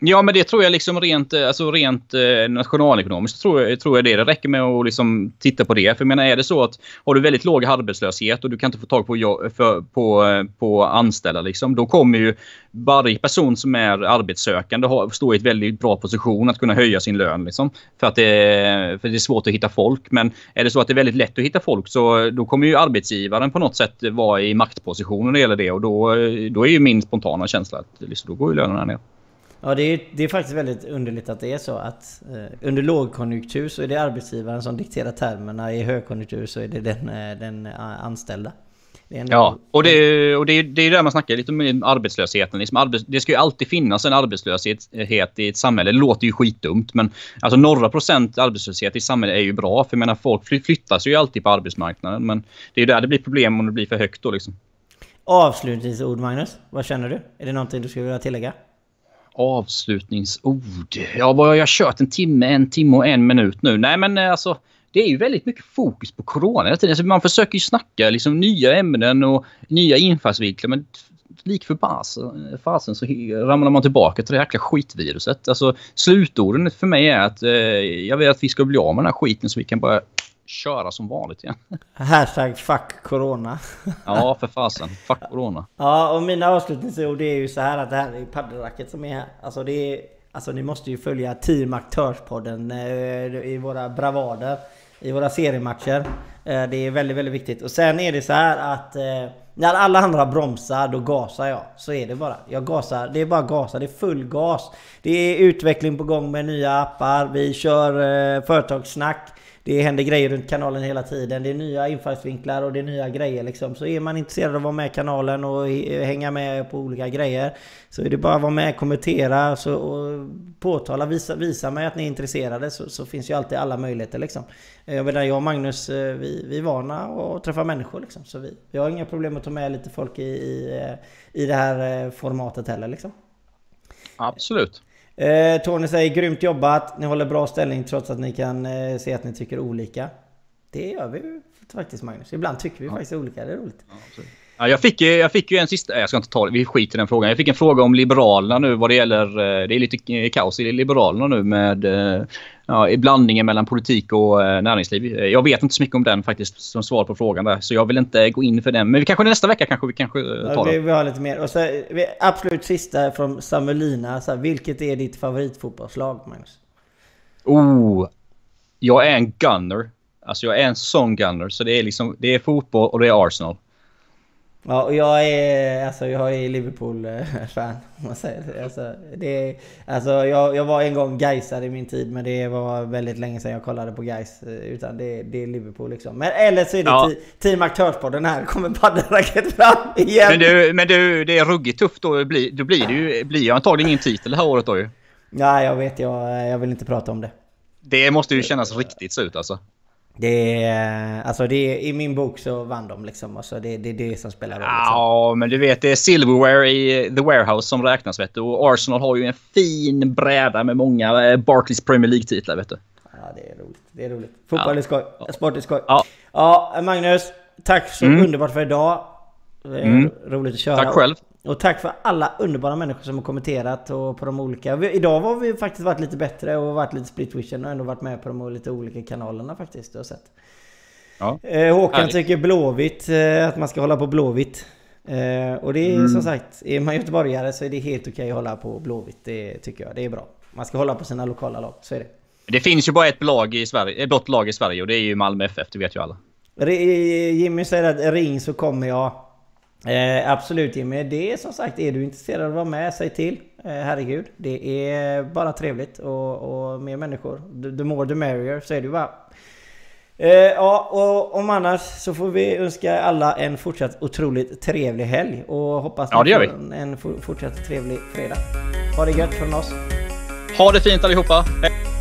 Ja, men det tror jag liksom rent, eh, alltså rent eh, nationalekonomiskt tror jag, tror jag det. Det räcker med att liksom titta på det. För jag menar, är det så att har du väldigt låg arbetslöshet och du kan inte få tag på, för, på, eh, på anställda, liksom, då kommer ju varje person som är arbetssökande ha, stå i ett väldigt bra position att kunna höja sin lön. Liksom, för, att det, för det är svårt att hitta folk. Men är det så att det är väldigt lätt att hitta folk så då kommer ju arbetsgivaren på något sätt vara i maktposition när det gäller det. Och då, då är ju min spontana känsla att liksom, då går ju lönerna ner. Ja, det är, det är faktiskt väldigt underligt att det är så att eh, under lågkonjunktur så är det arbetsgivaren som dikterar termerna. I högkonjunktur så är det den, eh, den eh, anställda. Ja, och, det, och det, det är där man snackar lite om arbetslösheten. Liksom arbets, det ska ju alltid finnas en arbetslöshet i ett samhälle. Det låter ju skitdumt, men alltså några procent arbetslöshet i samhället är ju bra. För jag menar, folk flyttas ju alltid på arbetsmarknaden. Men det är ju där det blir problem om det blir för högt då liksom. Avslutningsord Magnus, vad känner du? Är det någonting du skulle vilja tillägga? Avslutningsord. Ja, vad har jag kört? En timme, en timme och en minut nu. Nej, men eh, alltså det är ju väldigt mycket fokus på corona Alltså, man försöker ju snacka liksom, nya ämnen och nya infallsvinklar. Men lik fasen så ramlar man tillbaka till det jäkla skitviruset. Alltså slutorden för mig är att eh, jag vill att vi ska bli av med den här skiten så vi kan börja köra som vanligt igen. Hashtag fuck corona. ja, för fasen. Fuck corona. Ja, och mina avslutningsord är ju så här att det här är paddelracket som är här. Alltså det är... Alltså ni måste ju följa Team Aktörspodden eh, i våra bravader. I våra seriematcher. Eh, det är väldigt, väldigt viktigt. Och sen är det så här att... Eh, när alla andra bromsar, då gasar jag. Så är det bara. Jag gasar. Det är bara gasa. Det är full gas. Det är utveckling på gång med nya appar. Vi kör företagssnack. Det händer grejer runt kanalen hela tiden. Det är nya infallsvinklar och det är nya grejer liksom. Så är man intresserad av att vara med i kanalen och hänga med på olika grejer så är det bara att vara med, kommentera så, och påtala, visa, visa mig att ni är intresserade så, så finns ju alltid alla möjligheter liksom. Jag menar, jag och Magnus, eh, vi, vi är vana att träffa människor liksom. Så vi, vi har inga problem att ta med lite folk i, i, eh, i det här eh, formatet heller liksom. Absolut. Eh, Tony säger grymt jobbat. Ni håller bra ställning trots att ni kan eh, se att ni tycker olika. Det gör vi faktiskt Magnus. Ibland tycker vi ja. faktiskt olika. Det är roligt. Ja, Ja, jag, fick, jag fick ju en sista... Jag ska inte ta. Vi skiter i den frågan. Jag fick en fråga om Liberalerna nu vad det gäller... Eh, det är lite kaos i Liberalerna nu med eh, ja, blandningen mellan politik och eh, näringsliv. Jag vet inte så mycket om den faktiskt som svar på frågan där. Så jag vill inte gå in för den. Men vi kanske nästa vecka kanske vi kanske tar ja, vi, vi har lite mer. Och så absolut sista från Samuelina. Så här, vilket är ditt favoritfotbollslag Magnus? Oh, jag är en gunner. Alltså jag är en sån gunner. Så det är liksom det är fotboll och det är Arsenal. Ja, och jag är, alltså, jag är Liverpool-fan. Man säger. Alltså, det, alltså, jag, jag var en gång Gaisare i min tid, men det var väldigt länge sedan jag kollade på Gais. Utan det, det är Liverpool liksom. Men eller så är det ja. Team Aktörspodden här. Kommer paddelracket fram igen. Men du, men du, det är ruggigt tufft då. Då blir, då blir det ju blir antagligen ingen titel det här året då ju. Nej, jag vet. Jag, jag vill inte prata om det. Det måste ju kännas riktigt så ut alltså. Det är, alltså det är, I min bok så vann de liksom. Alltså det, det är det som spelar roll. Liksom. Ja, men du vet det är Silverware i The Warehouse som räknas vet du. Och Arsenal har ju en fin bräda med många eh, Barclays Premier League-titlar vet du. Ja, det är roligt. Det är roligt. Fotboll ja. är skoj. Sport är skoj. Ja. ja, Magnus. Tack så mm. underbart för idag. Mm. Roligt att köra. Tack själv. Och tack för alla underbara människor som har kommenterat och på de olika... Idag har vi faktiskt varit lite bättre och varit lite splitvision och ändå varit med på de lite olika kanalerna faktiskt. Du har sett. Ja. Eh, Håkan Härligt. tycker Blåvitt, eh, att man ska hålla på Blåvitt. Eh, och det är mm. som sagt, är man göteborgare så är det helt okej att hålla på Blåvitt. Det tycker jag, det är bra. Man ska hålla på sina lokala lag, så är det. Det finns ju bara ett lag i Sverige, ett blått lag i Sverige och det är ju Malmö FF, det vet ju alla. Jimmy säger att ring så kommer jag. Eh, absolut Jimmy, det är som sagt, är du intresserad av att vara med, säg till. Eh, herregud, det är bara trevligt och, och mer människor. The, the more the merrier, så är det ju bara. Eh, ja, och om annars så får vi önska alla en fortsatt otroligt trevlig helg och hoppas ja, det gör vi. en, en fortsatt trevlig fredag. Ha det gött från oss. Ha det fint allihopa. Hej.